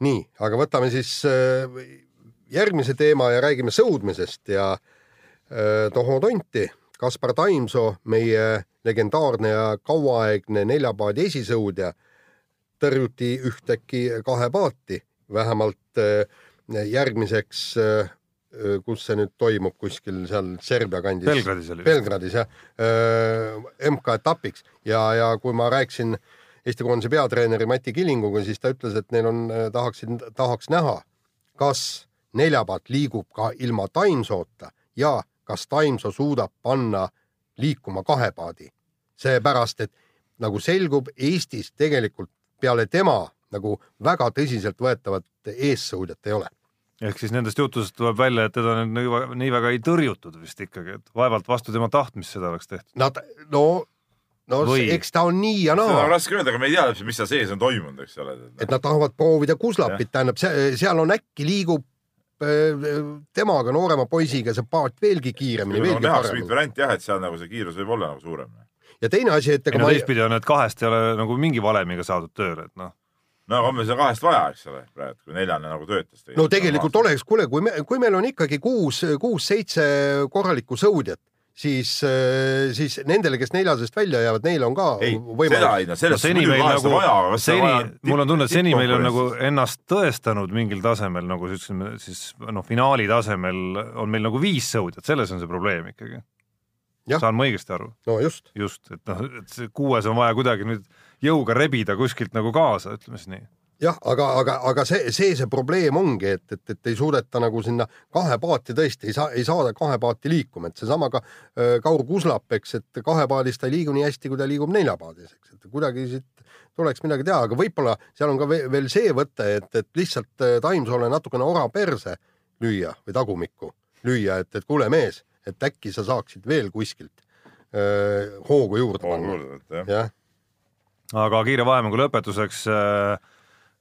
nii, aga võtame siis äh, järgmise teema ja räägime sõudmisest ja äh, Toho Tonti, Kaspar Taimsoo, meie legendaarne ja kauaaegne neljapaadi esisõudja, tõrjuti ühtäkki kahe paati, vähemalt äh, järgmiseks, kus see nüüd toimub, kuskil seal Serbia kandis. Belgradis oli. Belgradis jah, MK-etapiks ja, ja kui ma rääkisin Eesti koondise peatreeneri Mati Kilinguga, siis ta ütles, et neil on, tahaksid, tahaks näha, kas neljapaat liigub ka ilma Taimsoota ja kas Taimsoo suudab panna liikuma kahe paadi. seepärast, et nagu selgub, Eestis tegelikult peale tema nagu väga tõsiseltvõetavat eessõudjat ei ole. Ehk siis nendest juttudest tuleb välja, et teda nüüd nii, nii väga ei tõrjutud vist ikkagi, et vaevalt vastu tema tahtmist seda oleks tehtud. Nad, no, no Või- eks ta on nii ja seda on naa, raske öelda, aga me ei tea täpselt, mis seal sees on toimunud, eks ole. et nad tahavad proovida kuslapit, tähendab, seal on äkki liigub äh, temaga noorema poisiga see paat veelgi kiiremini, veelgi nähakse mingit paremini. varianti jah, et seal nagu see kiirus võib olla nagu suurem. ja teine asi, et ei ega no ma ei, teistpidi on, et kahest ei ole nagu mingi valemiga saadud tööle, et noh, no aga on meil seda kahest vaja, eks ole, praegu, kui neljane nagu töötas. no tegelikult oleks, kuule, kui me, kui meil on ikkagi kuus, kuus-seitse korralikku sõudjat, siis, siis nendele, kes neljasest välja jäävad, neil on ka ei, seda võimalus. ei, no no sellest seni meil nagu, seni, mul on tunne, et seni meil on nagu ennast tõestanud mingil tasemel nagu siis ütleme siis noh, finaali tasemel on meil nagu viis sõudjat, selles on see probleem ikkagi. Jah. saan ma õigesti aru? no just, just, et noh, et see kuues on vaja kuidagi nüüd jõuga rebida kuskilt nagu kaasa, ütleme siis nii. jah, aga, aga, aga see, see see probleem ongi, et, et, et ei suudeta nagu sinna kahe paati tõesti ei saa, ei saada kahe paati liikuma, et seesama ka äh, Kaur Kuslap, eks, et kahe paadis ta ei liigu nii hästi, kui ta liigub neljapaadis, eks, et kuidagi siit tuleks midagi teha, aga võib-olla seal on ka ve- veel see võte, et, et lihtsalt äh, Taimsoole natukene ora perse lüüa või tagumikku lüüa, et, et kuule mees, et äkki sa saaksid veel kuskilt öö, hoogu juurde panna. jah. Aga kiire vahemängu lõpetuseks äh,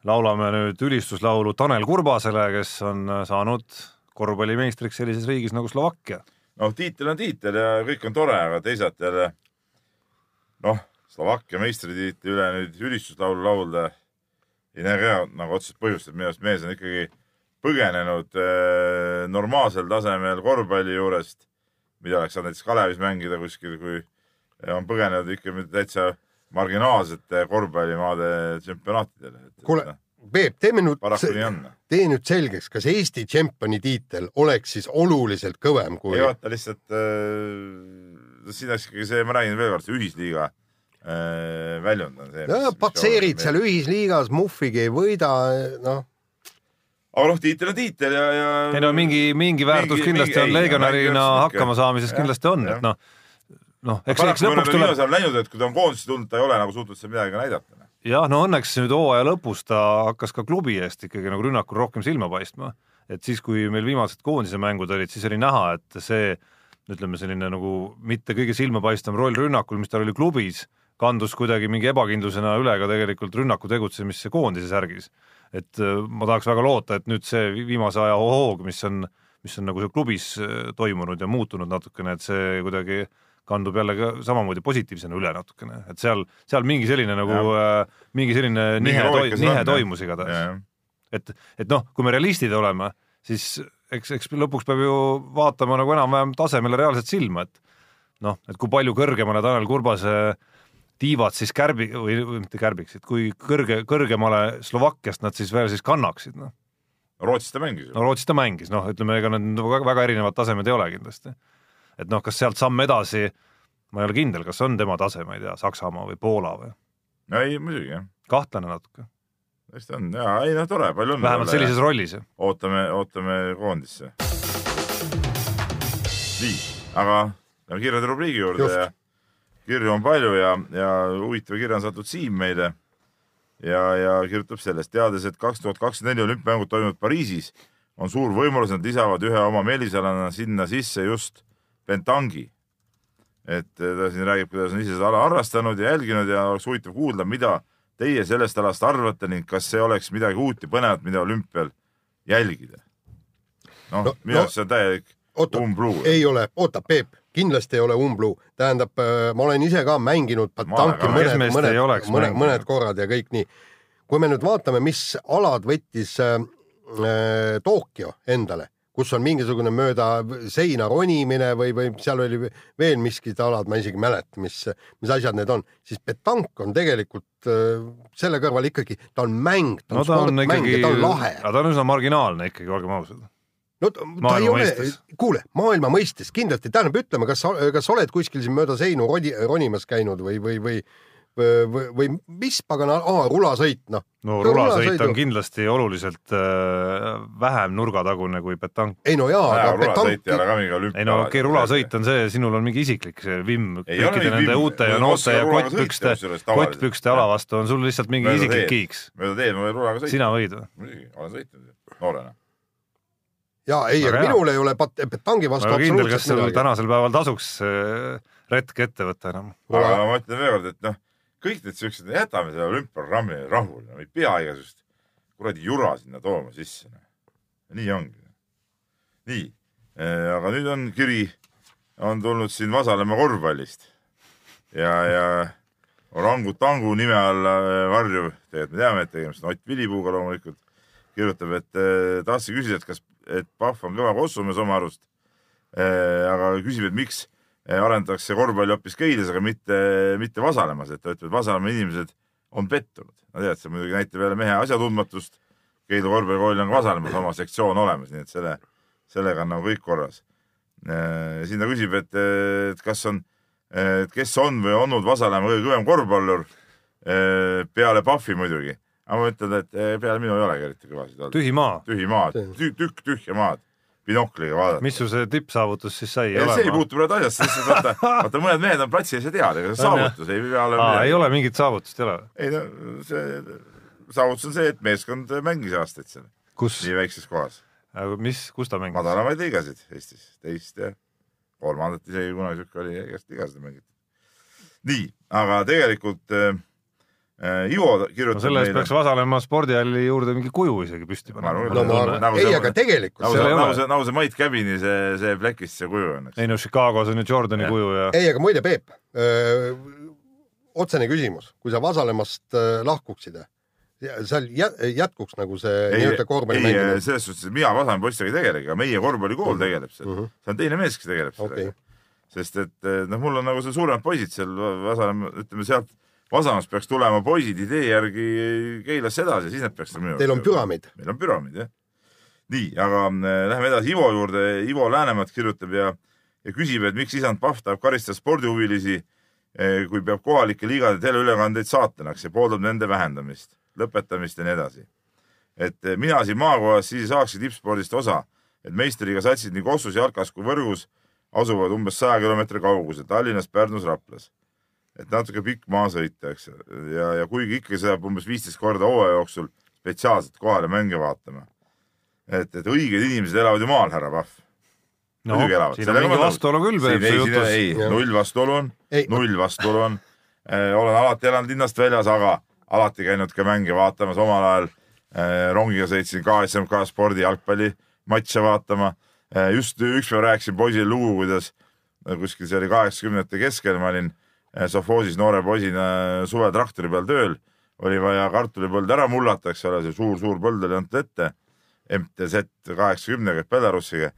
laulame nüüd ülistuslaulu Tanel Kurbasele, kes on äh, saanud korvpallimeistriks sellises riigis nagu Slovakkia. noh, tiitel on tiitel ja kõik on tore, aga teisalt jälle noh, Slovakkia meistritiitli üle nüüd ülistuslaulu laulda ei näe ka nagu otseselt põhjust, et minu arust mees on ikkagi põgenenud äh, normaalsel tasemel korvpalli juurest, mida oleks saanud näiteks Kalevis mängida kuskil, kui on põgenenud ikka täitsa marginaalsete korvpallimaade tsempionaatidele. kuule, Peep, teeme nüüd, on. tee nüüd selgeks, kas Eesti tšempioni tiitel oleks siis oluliselt kõvem kui ei vaata lihtsalt äh,, siin oleks ikkagi see, ma räägin veel kord, see ühisliiga äh, väljund on see. ja patseerid seal ühisliigas, Muhvigi ei võida, noh, aga noh, tiitel on tiitel ja, ja. ei no mingi, mingi väärtus Mingi- kindlasti mingi- on no legionärina hakkama saamises kindlasti on, et noh, noh, eks, eks lõpuks tuleb näinud, et kui ta on koondisse tulnud, ta ei ole nagu suutnud seal midagi ka näidata. jah, no õnneks nüüd hooaja lõpus ta hakkas ka klubi eest ikkagi nagu rünnakul rohkem silma paistma, et siis, kui meil viimased koondise mängud olid, siis oli näha, et see ütleme, selline nagu mitte kõige silmapaistvam roll rünnakul, mis tal oli klubis, kandus kuidagi mingi ebakindlusena üle ka tegelikult rünnaku tegutsemisse koondise särgis. et äh, ma tahaks väga loota, et nüüd see vi- viimase aja hoog, mis on, mis on nagu seal klubis äh, toimunud ja muutunud natukene, et see kuidagi kandub jälle ka samamoodi positiivsena üle natukene, et seal, seal mingi selline nagu, mingi selline nihe, nihe jah. toimus igatahes. et, et noh, kui me realistid oleme, siis eks, eks lõpuks peab ju vaatama nagu enam-vähem tasemele reaalselt silma, et noh, et kui palju kõrgemale Tanel Kurbase tiivad siis kärbi- või, või mitte kärbiksid, kui kõrge, kõrgemale Slovakkiast nad siis veel siis kannaksid, noh. Rootsis ta mängis ju no Rootsis ta mängis, noh, ütleme, ega need väga, väga erinevad tasemed ei ole kindlasti. Et noh, kas sealt samm edasi, ma ei ole kindel, kas on tema tase, ma ei tea, Saksamaa või Poola või, ei, muidugi jah, kahtlane natuke, tõesti on ja ei noh, tore, palju õnne. vähemalt sellises rollis. ootame, ootame koondisse. nii, aga lähme kirjade rubriigi juurde Just. ja kirju on palju ja, ja huvitava kirja on saatnud Siim meile ja, ja kirjutab sellest, teades, et kaks tuhat kakskümmend neli olümpiamängud toimuvad Pariisis, on suur võimalus, nad lisavad ühe oma meelisalana sinna sisse just pentangi. et eh, ta siin räägib, kuidas on ise seda ala harrastanud ja jälginud ja oleks huvitav kuulda, mida teie sellest alast arvate ning kas see oleks midagi uut ja põnevat, mida olümpial jälgida? noh No- no,, minu no- arust see on täielik umbluu. ei ole, oota, Peep, kindlasti ei ole umbluu, tähendab, ma olen ise ka mänginud Ma tanki olen ka. mõned mõned mõned, mänginud? mõned korrad ja kõik nii. kui me nüüd vaatame, mis alad võttis äh, äh, Tokyo endale, kus on mingisugune mööda seina ronimine või, või seal oli veel miskid alad, ma isegi ei mäleta, mis, mis asjad need on, siis petank on tegelikult äh, selle kõrval ikkagi, ta on mäng, ta on no ta on sportmäng ja ta on lahe. aga ta on üsna marginaalne ikkagi, olgem ausad. no ta Maailma ei ole kuule, maailma mõistes kindlasti, tähendab, ütleme, kas, kas sa oled kuskil siin mööda seinu roni, ronimas käinud või, või, või või, või mis pagana, aa, rulasõit, noh. no rulasõit on kindlasti oluliselt äh, vähem nurgatagune kui petank. ei no jaa, aga petank ole, ka mingi olümpia. ei no okei okay,, rulasõit on see, sinul on mingi isiklik see vimm kõikide nende vimm. uute ja noorte ja kottpükste, kottpükste ala vastu on sul lihtsalt mingi Mööda isiklik teed. kiiks. mööda teed ma võin rulaga sõita. sina võid või? muidugi, olen sõitnud noorena. ja ei, aga minul ei ole pat- petangi vastu absoluutselt midagi. tänasel päeval tasuks äh, retk ette võtta enam. aga ma ütlen veel kord, et noh, kõik need siuksed, jätame selle olümpiaprogrammi rahule, no ei pea igasugust kuradi jura sinna tooma sisse. nii ongi. nii, aga nüüd on kiri, on tulnud siin Vasalemma korvpallist ja, ja orangutangu nime alla äh, varjuv, tegelikult me teame, et tegemist on Ott Vilipuuga loomulikult, kirjutab, et eh, tahtsin küsida, et kas, et Pahv on kõva kossumees oma arust. aga küsib, et miks eh, arendatakse korvpalli hoopis Keilas, aga mitte, mitte Vasalemmas, et ta ütleb, et Vasalemma inimesed on pettunud. no tead, see muidugi näitab jälle mehe asjatundmatust. Keilu korvpallikoolil on Vasalemmas oma sektsioon olemas, nii et selle, sellega on nagu kõik korras. siin ta küsib, et, et kas on, et kes on või olnud Vasalemma kõige kõvem korvpallur eh, peale Pahvi muidugi. aga ma ütlen, et eh, peale minu ei olegi eriti kõvasid olnud. tühi maa. tühi maad, tükk tühja maad, binokliga vaadata. mis su see tippsaavutus siis sai ei, see ei olema? puutu praegu asjasse, sest vaata, vaata mõned mehed on platsi ees ja teavad, ega see saavutus ei pea olema ei ole mingit saavutust, ei ole? ei no see saavutus on see, et meeskond mängis aastaid seal kus, nii väikses kohas, mis, kus ta mängis? madalamaid liigasid Eestis, teist ja kolmandat isegi kunagi siuke oli, igast ligasid mängiti. nii, aga tegelikult äh, äh, Ivo no kirjutab selle eest peaks Vasalemma spordihalli juurde mingi kuju isegi püsti Ma arvan, no ma Nagu arvan, see- ei, aga tegelikult nagu seal see, nagu see, nagu see Mait Käbini see, see plekist see kuju on, ei no Chicagos on ju Jordani Jah. kuju ja ei, aga muide, Peep, otsene küsimus, kui sa Vasalemmast lahkuksid, seal jä- jätkuks nagu see nii-öelda korvpalli ei mängimine? selles suhtes, et mina Vasalemma poistega ei tegelegi, aga meie korvpallikool tegeleb sellega Mhm. see on teine mees, kes tegeleb sellega okay.. sest et eh, noh, mul on nagu see suuremad poisid seal Vasalemma, ütleme sealt Vasamast peaks tulema poisid idee järgi Keilasse edasi, siis nad peaks Teil on püramiid. meil on püramiid jah. nii, aga äh, läheme edasi Ivo juurde, Ivo Läänemaa kirjutab ja, ja küsib, et miks isand Pahv tahab karistada spordihuvilisi, kui peab kohalike liigade teleülekandeid saatanaks ja pooldab nende vähendamist, lõpetamist ja nii edasi. et eh, mina siin maakohas siis ei saakski tippspordist osa, et meistriga satsid nii Kossus, Jalkas kui Võrgus asuvad umbes saja kilomeetri kaugusel Tallinnas, Pärnus, Raplas. Et natuke pikk maa sõita, eks ja, ja kuigi ikka see jääb umbes viisteist korda hooaja jooksul spetsiaalselt kohale mänge vaatama. et, et õiged inimesed elavad ju maal, härra Pahv. no siin on Sellega mingi vastuolu küll Peep ei su, jutus. ei, null vastuolu on null vastuolu on. olen alati elanud linnast väljas, aga alati käinud ka mänge vaatamas, omal ajal eh, rongiga sõitsin KSMK spordi jalgpallimatše vaatama. just ükspäev rääkisin poisile lugu, kuidas eh, kuskil see oli kaheksakümnendate keskel, ma olin eh, sovhoosis noore poisina suve traktori peal tööl, oli vaja kartulipõld ära mullata, eks ole, see suur-suur põld oli antud ette. MTZ kaheksakümnega Belarusiga,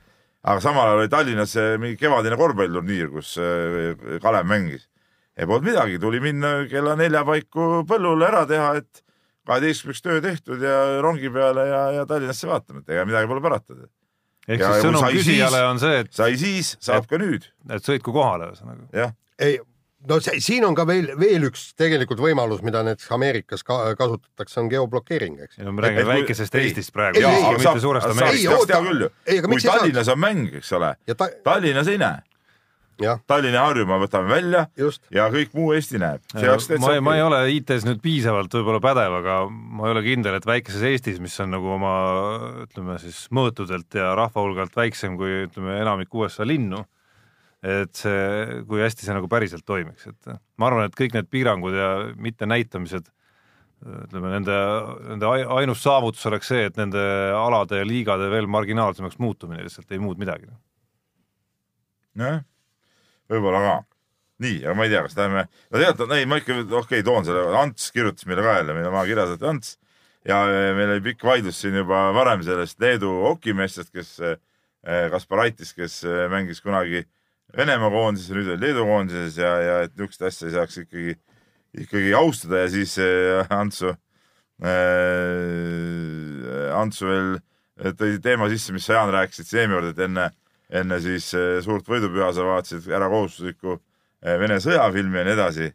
aga samal ajal oli Tallinnas eh, mingi kevadine korvpalliturniir, kus eh, Kalev mängis. ei polnud midagi, tuli minna kella nelja paiku põllule ära teha, et kaheteistkümneks töö tehtud ja rongi peale ja, ja Tallinnasse vaatama, et ega midagi pole parata. ehk Ja siis sõnum küsijale siis- on see, et, sai siis, saab ka nüüd, et sõitku kohale ühesõnaga. jah. ei, no see, siin on ka veel, veel üks tegelikult võimalus, mida näiteks Ameerikas ka, kasutatakse, on geoblokeering, eks. ei no me räägime Et kui- väikesest ei. Eestist praegu, Ei, ei, mitte suurest saab, Ameerikast. Kui Tallinnas on mäng, eks ole, ja ta, Tallinnas ei näe, jah, Tallinna ja Harjumaa võtame välja just. ja kõik muu Eesti näeb. ma ei, ma ei ole IT-s nüüd piisavalt võib-olla pädev, aga ma ei ole kindel, et väikeses Eestis, mis on nagu oma ütleme siis mõõtudelt ja rahva hulgalt väiksem kui ütleme enamik USA linnu, et see, kui hästi see nagu päriselt toimiks, et ma arvan, et kõik need piirangud ja mittenäitamised, ütleme nende, nende ai- ainus saavutus oleks see, et nende alade ja liigade veel marginaalsemaks muutumine lihtsalt ei muud midagi. jah, võib-olla ka. nii, aga ma ei tea, kas läheme, no tegelikult, ei ma ikka, okei okay,, toon selle, Ants kirjutas meile ka jälle, meil on maha kirjas, et Ants ja meil oli pikk vaidlus siin juba varem sellest Leedu hokimeestest, kes äh, Kasparaitis, kes äh, mängis kunagi Venemaa koondises ja nüüd oli Leedu koondises ja, ja et niisugust asja ei saaks ikkagi, ikkagi austada ja siis äh, Antsu äh,, Antsu veel tõi teema sisse, mis sa, Jaan, rääkisid Seemi juurde, et enne, enne siis äh, suurt võidupüha sa vaatasid ära kohustuslikku äh, Vene sõjafilmi ja nii edasi.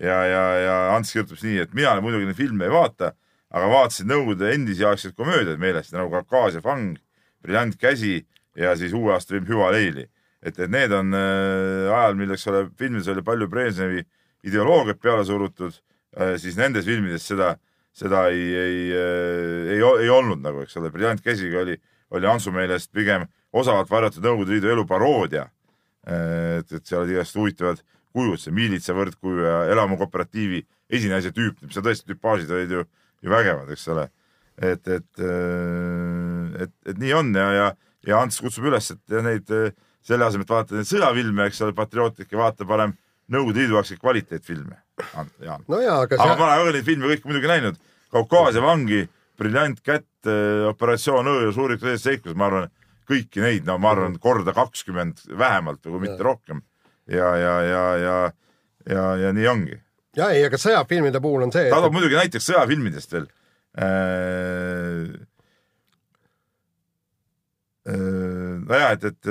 ja, ja, ja Ants kirjutab nii, et mina muidugi neid filme ei vaata, aga vaatasin Nõukogude endisiaegseid komöödiaid meelest nagu Kaukaasia fang, Briljant käsi ja siis uue aasta film Hüva leili. Et, et need on äh, ajal, mil, eks ole, filmides oli palju Brežnevi ideoloogiat peale surutud äh,, siis nendes filmides seda seda ei, ei, ei, ei, ei olnud nagu, eks ole, Briljant käsiga oli, oli Antsu meelest pigem osavalt varjatud Nõukogude Liidu elu paroodia. et, et seal olid igast huvitavad kujud, see miilitsa võrdkuju ja elamukooperatiivi esinaise tüüp, seal tõesti tüpaažid olid ju, ju vägevad, eks ole. et, et, et, et nii on ja, ja, ja Ants kutsub üles, et neid selle asemel, et vaadata neid sõjafilme, eks ole, patriootlikke, vaata parem Nõukogude Liidu aegseid kvaliteetfilme, Jaan. no aga aga ma olen neid filme kõiki muidugi näinud. Kaukaasia vangi, Briljant kätt, Operatsioon Õõr, Suurik seiklus, ma arvan, kõiki neid, no ma arvan korda kakskümmend vähemalt, kui mitte rohkem. ja, ja, ja, ja, ja, ja nii ongi. ja ei, aga sõjafilmide puhul on see. ta toob muidugi näiteks sõjafilmidest veel äh, nojah, et, et,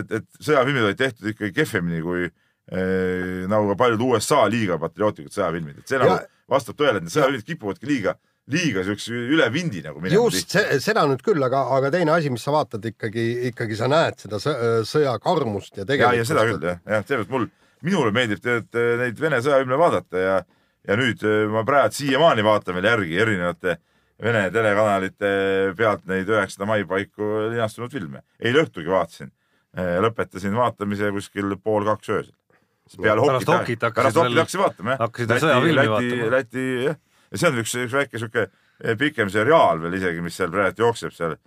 et, et sõjafilmid olid tehtud ikkagi kehvemini kui äh, nagu ka paljud USA liiga patriootlikud sõjafilmid, et see nagu vastab tõele, et need sõjafilmid kipuvadki liiga, liiga siukse üle vindi nagu minema. just seda nüüd küll, aga, aga teine asi, mis sa vaatad ikkagi, ikkagi sa näed seda sõja karmust ja tegelikult. ja, ja seda küll jah, jah, seepärast mul, minule meeldib tead neid Vene sõjafilme vaadata ja, ja nüüd ma praegu siiamaani vaatan veel järgi erinevate Vene telekanalite pealt neid üheksanda mai paiku linastunud filme. eile õhtugi vaatasin. lõpetasin vaatamise kuskil pool kaks öösel. peale hokit, hokit hokit hakkasin vaatama, jah. hakkasid sõjafilmi vaatama. Läti, jah. ja see on üks, üks väike sihuke pikem seriaal veel isegi, mis seal praegu jookseb seal.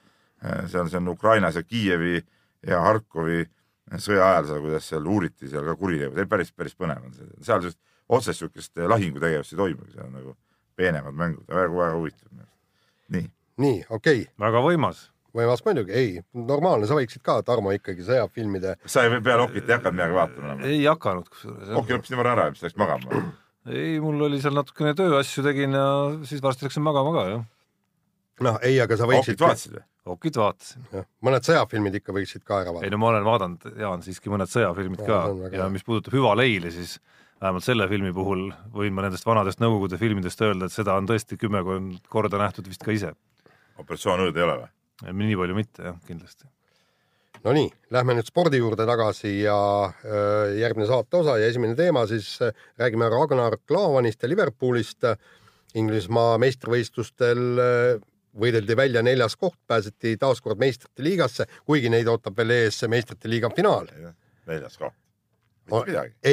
seal, see on Ukrainas ja Kiievi ja Harkovi sõja ajal seal, kuidas seal uuriti seal ka kuritegusid, päris, päris põnev on see. seal just otsest sihukest lahingutegevust ei toimugi, seal on nagu peenemad mängud, väga-väga huvitav nii. nii, okei okay.. väga võimas. võimas muidugi, ei, normaalne, sa võiksid ka, Tarmo, ikkagi sõjafilmide. sa ei, peale Okit ei hakanud midagi vaatama? ei hakanud kusjuures. Oki lõppes nii vara ära, siis läks magama? ei, mul oli seal natukene tööasju tegin ja siis varsti läksin magama ka, jah. noh, ei, aga sa võiksid. Okit vaatasid või? Okit vaatasin. mõned sõjafilmid ikka võiksid ka ära vaadata. ei no ma olen vaadanud, Jaan, siiski mõned sõjafilmid ja, ka ja mis puudutab Hüva leili, siis vähemalt selle filmi puhul võin ma nendest vanadest Nõukogude filmidest öelda, et seda on tõesti kümmekond korda nähtud vist ka ise. operatsioon Õõd ei ole või? nii palju mitte jah, kindlasti. Nonii, lähme nüüd spordi juurde tagasi ja äh, järgmine saate osa ja esimene teema siis äh, räägime Ragnar Klavanist ja Liverpoolist. Inglismaa meistrivõistlustel äh, võideldi välja neljas koht, pääseti taas kord meistrite liigasse, kuigi neid ootab veel ees meistrite liiga finaal. neljas koht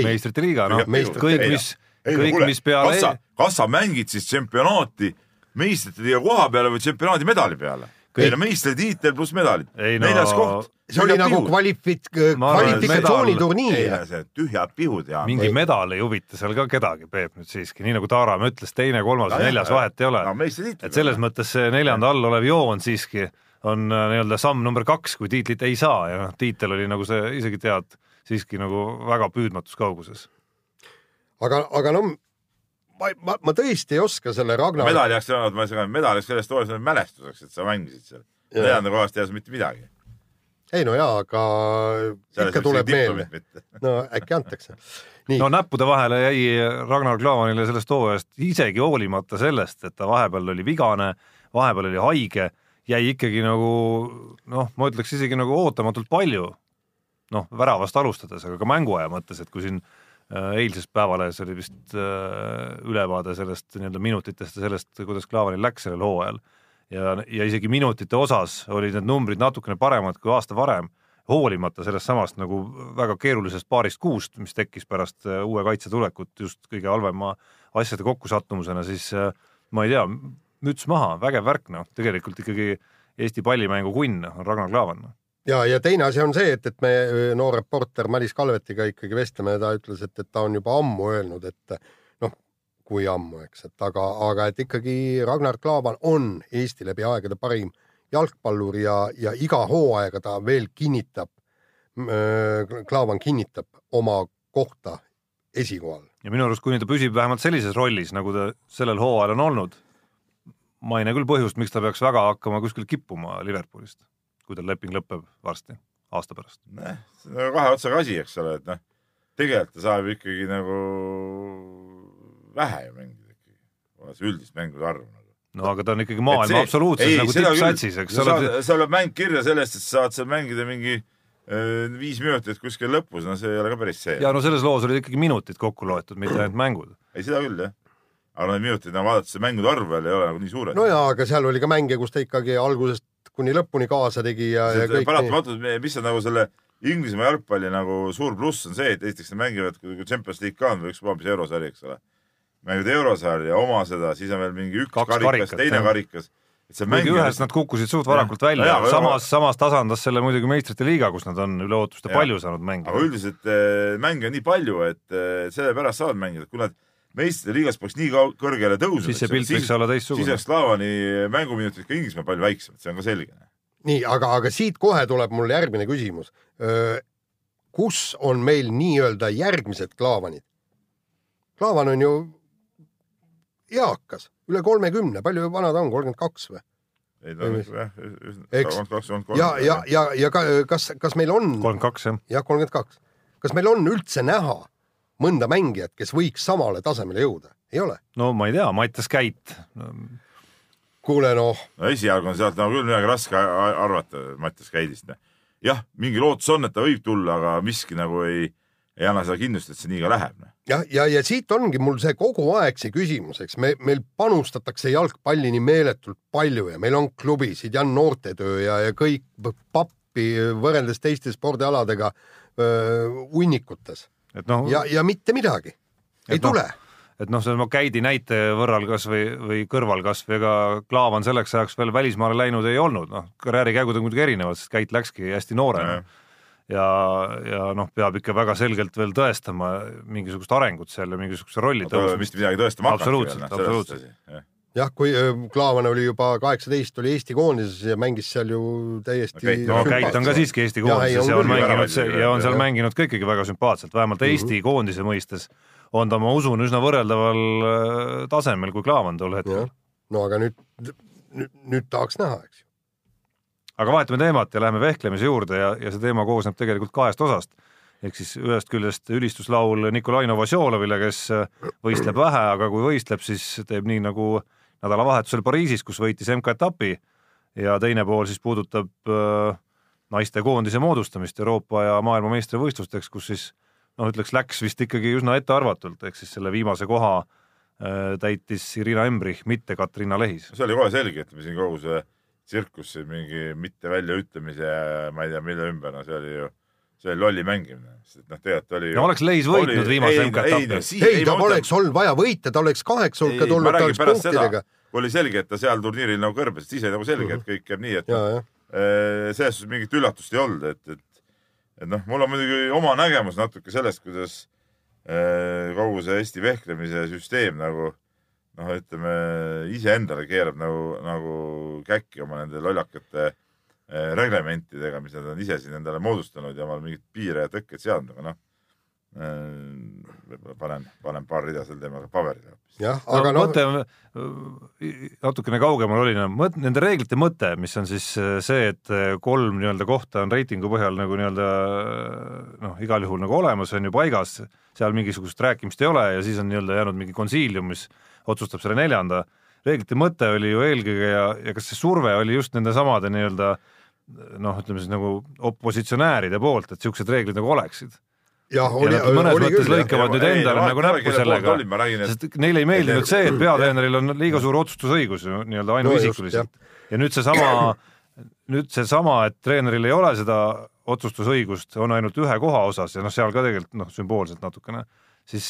meistrite liiga, noh, kõik, mis, kõik, mis peale. kas sa, kas sa mängid siis tsempionaati meistrite liiga koha peale või tsempionaadi medali peale? ei no meistritiitel pluss medalid. No... neljas koht. see oli nagu kvalifit-, kvalifikatsiooniturniir. tühjad pihud ja. mingi medal ei huvita seal ka kedagi, Peep nüüd siiski, nii nagu Taaramäe ütles, teine, kolmas ja neljas vahet ei ole no,. et selles mõttes see neljanda all olev joon siiski on äh, nii-öelda samm number kaks, kui tiitlit ei saa ja noh, tiitel oli nagu sa isegi tead siiski nagu väga püüdmatus kauguses. aga, aga no ma, ma, ma tõesti ei oska selle Ragnar. medali jaoks ei olnud, ma ei saa, medal oleks sellest toolest mälestuseks, et sa mängisid seal. neljanda kohast ei jää mitte midagi. ei no jaa, aga Selles ikka tuleb meelde. no äkki antakse. no näppude vahele jäi Ragnar Klavanile sellest hooajast isegi hoolimata sellest, et ta vahepeal oli vigane, vahepeal oli haige, jäi ikkagi nagu noh, ma ütleks isegi nagu ootamatult palju noh, väravast alustades, aga ka mänguaja mõttes, et kui siin äh, eilses Päevalehes oli vist äh, ülevaade sellest nii-öelda minutitest ja sellest, kuidas Klaavanil läks sellel hooajal ja, ja isegi minutite osas olid need numbrid natukene paremad kui aasta varem, hoolimata sellest samast nagu väga keerulisest paarist kuust, mis tekkis pärast äh, uue kaitse tulekut just kõige halvema asjade kokkusattumusena, siis ma ei tea, müts maha, vägev värk, noh, tegelikult ikkagi Eesti pallimängu kunn on Ragnar Klavan ja, ja teine asi on see, et, et me noor reporter Madis Kalvetiga ikkagi vestleme ja ta ütles, et, et ta on juba ammu öelnud, et noh, kui ammu, eks, et aga, aga et ikkagi Ragnar Klavan on Eesti läbi aegade parim jalgpallur ja, ja iga hooaega ta veel kinnitab, Klaavan kinnitab oma kohta esikohal. ja minu arust, kuni ta püsib vähemalt sellises rollis, nagu ta sellel hooajal on olnud, ma ei näe küll põhjust, miks ta peaks väga hakkama kuskil kippuma Liverpoolist, kui tal leping lõpeb varsti, aasta pärast. noh, see on nagu kahe otsaga asi, eks ole, et noh, tegelikult ta saab ikkagi nagu vähe ju mängida ikkagi, see üldist mängude arv nagu. no aga ta on ikkagi maailma absoluutses nagu tippsatsis, eks ole sa oled mäng kirja sellest, et sa saad seal mängida mingi öö, viis minutit kuskil lõpus, no see ei ole ka päris see. ja no selles loos olid ikkagi minutid kokku loetud, mitte ainult mängud. ei, seda küll jah. aga need minutid, no vaadates see mängude arv veel ei ole nagu nii suured no jaa, aga seal oli ka mänge, kus ta ikkagi algusest kuni lõpuni kaasa tegi ja, ja kõik paratamatult, mis on nagu selle Inglismaa jalgpalli nagu suur pluss on see, et esiteks nad mängivad, kui Champions League ka on või ükspuha mis eurosari, eks ole. mängivad eurosarja, oma seda, siis on veel mingi üks Kaks karikas, karikat, teine jah. karikas. et see kuigi ühes nad kukkusid suht varakult välja Jaa,, aga- samas, samas tasandas selle muidugi meistrite liiga, kus nad on üle ootuste Jah. palju saanud aga mängida. üldiselt eh, mänge on nii palju, et eh, sellepärast saavad mängida, kui nad meistrite liigas peaks nii kõrgele tõusma, siis see pilt võiks olla siis teistsugune. oleks Slavani mänguminutid ka Inglismaal palju väiksemad, see on ka selge. nii, aga, aga siit kohe tuleb mul järgmine küsimus. kus on meil nii-öelda järgmised Klaavanid? Klaavan on ju eakas, üle kolmekümne, palju vana ta on, kolmkümmend kaks või? ei ta on jah, Eks. kakskümmend kaks, kakskümmend kolm. ja, ja, ja, ja ka, kas, kas meil on, kolmkümmend kaks jah. jah, kolmkümmend kaks, kas meil on üldse näha mõnda mängijat, kes võiks samale tasemele jõuda? ei ole. no ma ei tea, Mattias Käit, kuule noh, no esialgu on sealt nagu küll midagi raske arvata Mattias Käidist. jah, mingi lootus on, et ta võib tulla, aga miski nagu ei, ei anna seda kindlust, et see nii ka läheb. noh. jah, ja, ja, ja siit ongi mul see kogu aeg see küsimus, eks me, meil panustatakse jalgpalli nii meeletult palju ja meil on klubisid ja noortetöö ja, ja kõik pappi võrreldes teiste spordialadega hunnikutes et noh, ja, ja mitte midagi ei Et noh, tule. et noh, selle Käidi näite võrral kas või, või kõrval kas või ega Klaavan selleks ajaks veel välismaale läinud ei olnud, noh, karjäärikäigud on muidugi erinevad, sest Käit läkski hästi noorena ja, ja noh, peab ikka väga selgelt veel tõestama mingisugust arengut seal ja mingisuguse rolli ole vist midagi tõestama hakanud. Absoluutselt, absoluutselt. jah, kui Klaavan oli juba kaheksateist, oli Eesti koondises ja mängis seal ju täiesti no Käit on ka siiski Eesti koondises on ja on mänginud ju, ja on seal jah. mänginud ka ikkagi väga sümpaatselt, vähemalt Eesti koondise mõistes on ta, ma usun, üsna võrreldaval äh, tasemel kui Klaavan tol hetkel no aga nüüd, nüüd, nüüd tahaks näha, eks ju. aga vahetame teemat ja läheme vehklemise juurde ja, ja see teema koosneb tegelikult kahest osast. ehk siis ühest küljest ülistuslaul Nikolai Novosjolovile, kes võistleb vähe, aga kui võistleb, siis teeb nii nagu nädalavahetusel Pariisis, kus võitis MK-etapi ja teine pool siis puudutab äh, naistekoondise moodustamist Euroopa ja maailmameistrivõistlusteks, kus siis noh, ütleks läks vist ikkagi üsna ettearvatult, ehk siis selle viimase koha äh, täitis Irina Embrich, mitte Katriina Lehis. see oli kohe selge, et me siin kogu see tsirkus siin mingi mitte väljaütlemise ja ma ei tea, mille ümber, no see oli ju, see oli lolli mängimine, sest noh, tegelikult oli no oleks Lehis võitnud viimase MK-etapi. ei, ta poleks olnud vaja võita, ta oleks kaheksa hulka tulnud, ta oleks punktidega. oli selge, et ta seal turniiril nagu kõrbes, siis oli nagu selge, et kõik käib nii, et ja, ja. selles suhtes mingit üllatust ei olnud, et, et et noh, mul on muidugi oma nägemus natuke sellest, kuidas äh, kogu see Eesti vehklemise süsteem nagu noh, ütleme iseendale keerab nagu, nagu käkki oma nende lollakate äh, reglementidega, mis nad on ise siin endale moodustanud ja omale mingeid piire ja tõkkeid seadnud, aga noh võib-olla panen, panen paar rida sel teemal paberile jah, aga no, noh. mõte natukene kaugemal oli, mõt-, nende reeglite mõte, mis on siis see, et kolm nii-öelda kohta on reitingu põhjal nagu nii-öelda noh, igal juhul nagu olemas, on ju paigas, seal mingisugust rääkimist ei ole ja siis on nii-öelda jäänud mingi konsiilium, mis otsustab selle neljanda. Reeglite mõte oli ju eelkõige ja, ja kas see surve oli just nende samade nii-öelda noh, ütleme siis nagu opositsionääride poolt, et niisugused reeglid nagu oleksid? Jah, oli, nad mõnes oli mõttes küll, lõikavad jah. nüüd endale ei, nagu näppu sellega. sest neile ei meeldinud see, et peatreeneril on liiga suur otsustusõigus ju nii-öelda ainuisikuliselt. ja nüüd seesama, nüüd seesama, et treeneril ei ole seda otsustusõigust, on ainult ühe koha osas ja noh, seal ka tegelikult noh, sümboolselt natukene, siis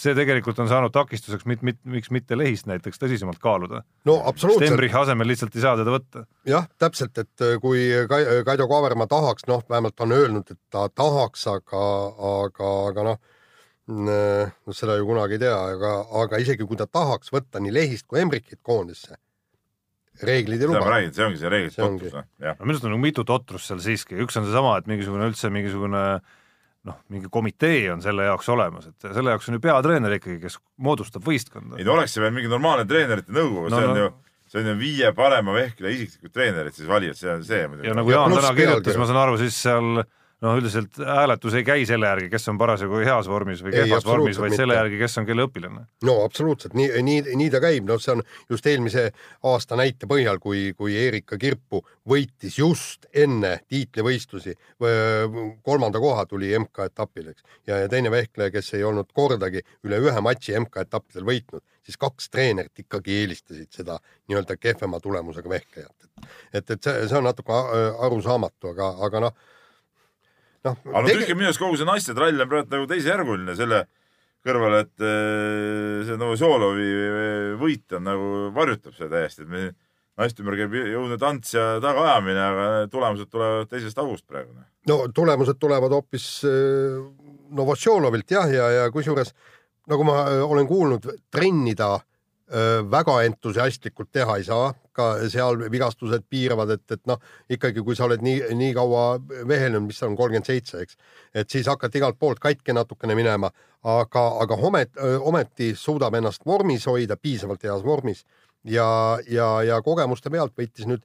see tegelikult on saanud takistuseks, mit, mit, miks mitte lehist näiteks tõsisemalt kaaluda. no absoluutselt. Stenbrichi asemel lihtsalt ei saa teda võtta. jah, täpselt, et kui Kaido Kaaberma tahaks, noh, vähemalt on öelnud, et ta tahaks, aga, aga, aga noh, no seda ju kunagi ei tea, aga, aga isegi kui ta tahaks võtta nii Lehist kui Embrikit koondisse, reeglid ei luba. see ongi see ongi. totrus, jah. no minu arust on nagu mitu totrust seal siiski, üks on seesama, et mingisugune üldse mingisugune noh, mingi komitee on selle jaoks olemas, et selle jaoks on ju peatreener ikkagi, kes moodustab võistkonda ei. no oleks see veel mingi normaalne treenerite nõukogu No, see on no. ju, see on ju viie parema vehkleja isiklikud treenerid siis valivad, see on see muidugi. ja nagu Ja Jaan täna kirjutas, ma saan aru, siis seal noh, üldiselt hääletus ei käi selle järgi, kes on parasjagu heas vormis või kehvas vormis, vaid selle mitte. järgi, kes on kelle õpilane. no absoluutselt nii, nii, nii ta käib, noh, see on just eelmise aasta näite põhjal, kui, kui Erika Kirpu võitis just enne tiitlivõistlusi, kolmanda koha tuli MK-etapil, eks, ja, ja teine vehkleja, kes ei olnud kordagi üle ühe matši MK-etappidel võitnud, siis kaks treenerit ikkagi eelistasid seda nii-öelda kehvema tulemusega vehklejat. et, et see, see on natuke arusaamatu, aga, aga noh, noh aga no tühja minu arust kogu see naiste trall on praegu nagu teisejärguline selle kõrval, et eh, see Novosjolovi võit on nagu varjutab seda täiesti, et me naiste ümber käib jõudnud tants ja tagaajamine, aga tulemused tulevad teisest august praegu. noh. no tulemused tulevad hoopis äh, Novotšolovilt jah, ja, ja kusjuures nagu ma olen kuulnud, trenni ta väga entusiastlikult teha ei saa, ka seal vigastused piiravad, et, et noh, ikkagi kui sa oled nii, nii kaua vehelnud, mis on, kolmkümmend seitse, eks, et siis hakata igalt poolt katki natukene minema, aga, aga omet, ometi suudab ennast vormis hoida, piisavalt heas vormis. Ja, ja, ja kogemuste pealt võitis nüüd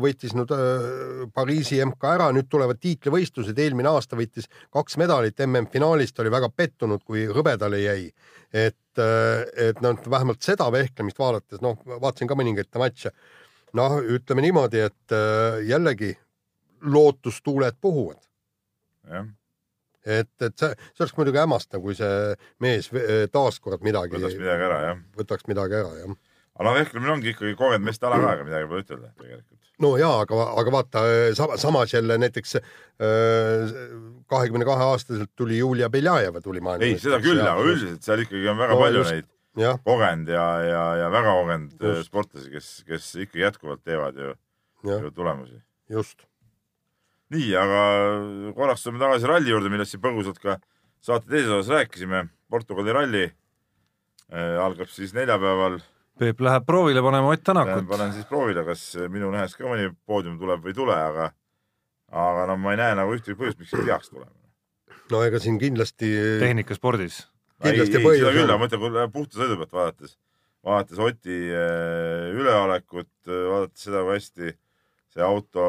võitis nüüd äh, Pariisi MK ära, nüüd tulevad tiitlivõistlused, eelmine aasta võitis kaks medalit MM-finaalist, oli väga pettunud, kui hõbedale jäi. et, et noh, vähemalt seda vehklemist vaadates, noh, vaatasin ka mõningaid matše. noh, ütleme niimoodi, et äh, jällegi lootustuuled puhuvad, jah, et, et see, see oleks muidugi hämmastav, kui see mees taaskord midagi võtaks midagi ära, jah. võtaks midagi ära, jah aga noh, vehklemine ongi ikkagi kogenud meeste ala ka, ega midagi pole ütelda tegelikult. no jaa, aga, aga vaata sama, samas jälle näiteks kahekümne kahe aastaselt tuli Julia Beljajeva tuli maailma. ei, seda küll, aga üldiselt seal ikkagi on väga No palju just. neid kogenud ja, ja, ja väga kogenud Just. sportlasi, kes, kes ikka jätkuvalt teevad ju, ju tulemusi. just. nii, aga korraks tuleme tagasi ralli juurde, millest siin põgusalt ka saate teises osas rääkisime. Portugali ralli äh, algab siis neljapäeval. Peep läheb proovile panema Ott Tänakut. panen siis proovile, kas minu nähes ka mõni poodium tuleb või ei tule, aga aga no ma ei näe nagu ühtegi põhjust, miks see peaks tulema. no ega siin kindlasti, tehnikaspordis. ei, ei, Kindlasti seda põhjus küll, on. aga ma ütlen, kui puhta sõidu pealt vaadates, vaadates Oti äh, üleolekut, vaadates seda, kui hästi see auto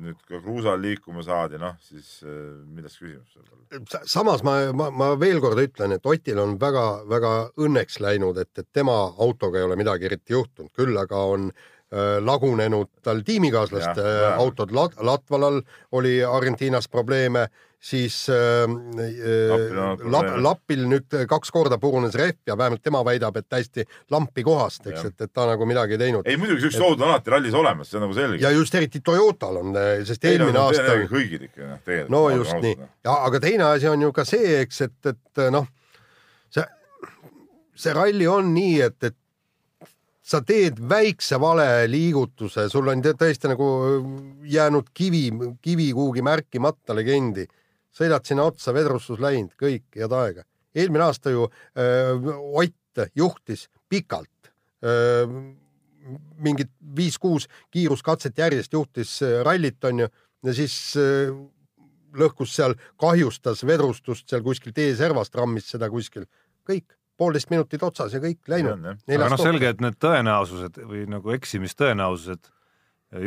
nüüd ka kruusal liikuma saadi, noh siis äh, milles küsimus seal on? samas ma, ma, ma veel kord ütlen, et Otil on väga-väga õnneks läinud, et, et tema autoga ei ole midagi eriti juhtunud, küll aga on äh, lagunenud tal tiimikaaslaste Jah, äh, jah. autod Lat,, Latvalal oli Argentiinas probleeme, siis äh, Lapil äh, Lap. Lapil nüüd kaks korda purunes rehv ja vähemalt tema väidab, et täiesti lampi kohast, eks, et, et ta nagu midagi ei teinud. ei muidugi siuksed sood on alati rallis olemas, see on nagu selge. ja just eriti Toyotal on, sest eelmine aasta kõigil ikka noh, tegelikult. no just nii, aga teine asi on ju ka see, eks, et, et noh, see, see ralli on nii, et, et sa teed väikse vale liigutuse, sul on tõ- tõesti nagu jäänud kivi, kivi kuhugi märkimata legendi, sõidad sinna otsa, vedrustus läinud, kõik, head aega. eelmine aasta ju öö, Ott juhtis pikalt öö, mingid viis-kuus kiiruskatset järjest juhtis rallit, onju, ja siis öö, lõhkus seal, kahjustas vedrustust seal kuskil teeservast, rammis seda kuskil, kõik, poolteist minutit otsas ja kõik läinud. aga noh, selge, et need tõenäosused või nagu eksimistõenäosused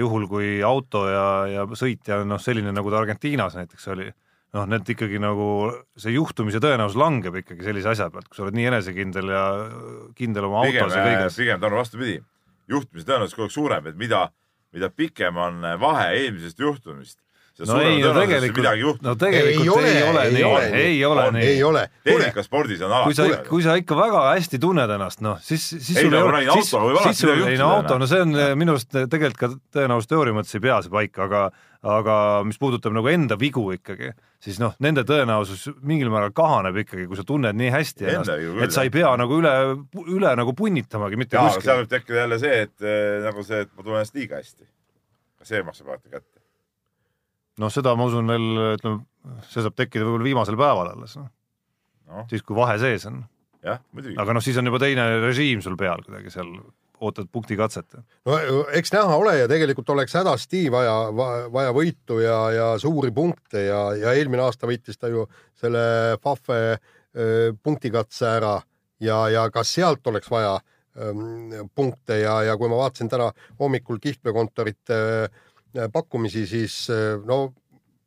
juhul, kui auto ja, ja sõitja on noh, selline nagu ta Argentiinas näiteks oli, noh, need ikkagi nagu see juhtumise tõenäosus langeb ikkagi sellise asja pealt, kui sa oled nii enesekindel ja kindel oma pigem autos ja, kõiges. pigem ta on vastupidi, juhtimise tõenäosus kogu aeg suurem, et mida, mida pikem on vahe eelmisest juhtumist, no ei, no tegelikult midagi, juhtub no tegelikult ei ole, ei ole nii, ei ole nii. ei ole, tehnikaspordis on kui sa alati,. kui sa ikka väga hästi tunned ennast, noh, siis, siis Ei, sul no ei ole, siis, alati siis sul ei no auto, noh. no see on eh, minu arust tegelikult ka tõenäoliselt teooria mõttes ei pea see paika, aga aga mis puudutab nagu enda vigu ikkagi, siis noh, nende tõenäosus mingil määral kahaneb ikkagi, kui sa tunned nii hästi ennast et sa ei pea nagu üle, üle nagu punnitamagi mitte aga seal kuskil. võib tekkida jälle see, et eh, nagu see, et ma tunnen ennast liiga hästi. see maksab alati kätte. noh, seda ma usun veel, ütleme, see saab tekkida võib-olla viimasel päeval alles, noh. noh, siis kui vahe sees on. jah, muidugi. aga noh, siis on juba teine režiim sul peal kuidagi seal, ootad punktikatset. no eks näha ole ja tegelikult oleks hädasti vaja, vaja võitu ja, ja suuri punkte ja, ja eelmine aasta võitis ta ju selle Fafe punktikatse ära ja, ja kas sealt oleks vaja punkte ja, ja kui ma vaatasin täna hommikul Kihtve kontorite öö, pakkumisi, siis öö, no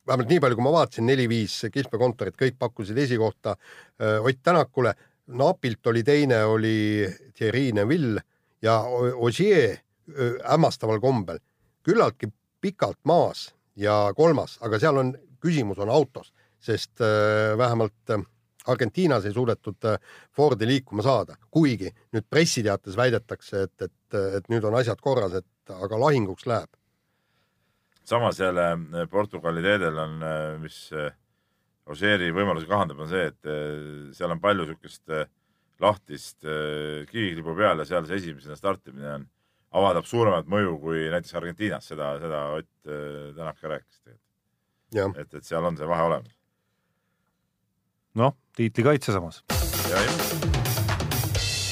vähemalt nii palju, kui ma vaatasin, neli-viis Kihtve kontorit, kõik pakkusid esikohta öö, Ott Tänakule. napilt oli teine, oli Thierry Neville ja O- Ogier öö, hämmastaval kombel küllaltki pikalt maas ja kolmas, aga seal on, küsimus on autos, sest vähemalt Argentiinas ei suudetud Fordi liikuma saada, kuigi nüüd pressiteates väidetakse, et, et, et nüüd on asjad korras, et aga lahinguks läheb. Samas jälle äh, Portugali teedel on, mis äh, Ožeeri võimalusi kahandab, on see, et äh, seal on palju niisugust äh, lahtist äh, kiviklipu peal ja seal see esimesena startimine on, avaldab suuremat mõju kui näiteks Argentiinas, seda, seda Ott äh, Tänak ka rääkis tegelikult. et, et seal on see vahe olemas. noh, tiitlikaitse samas.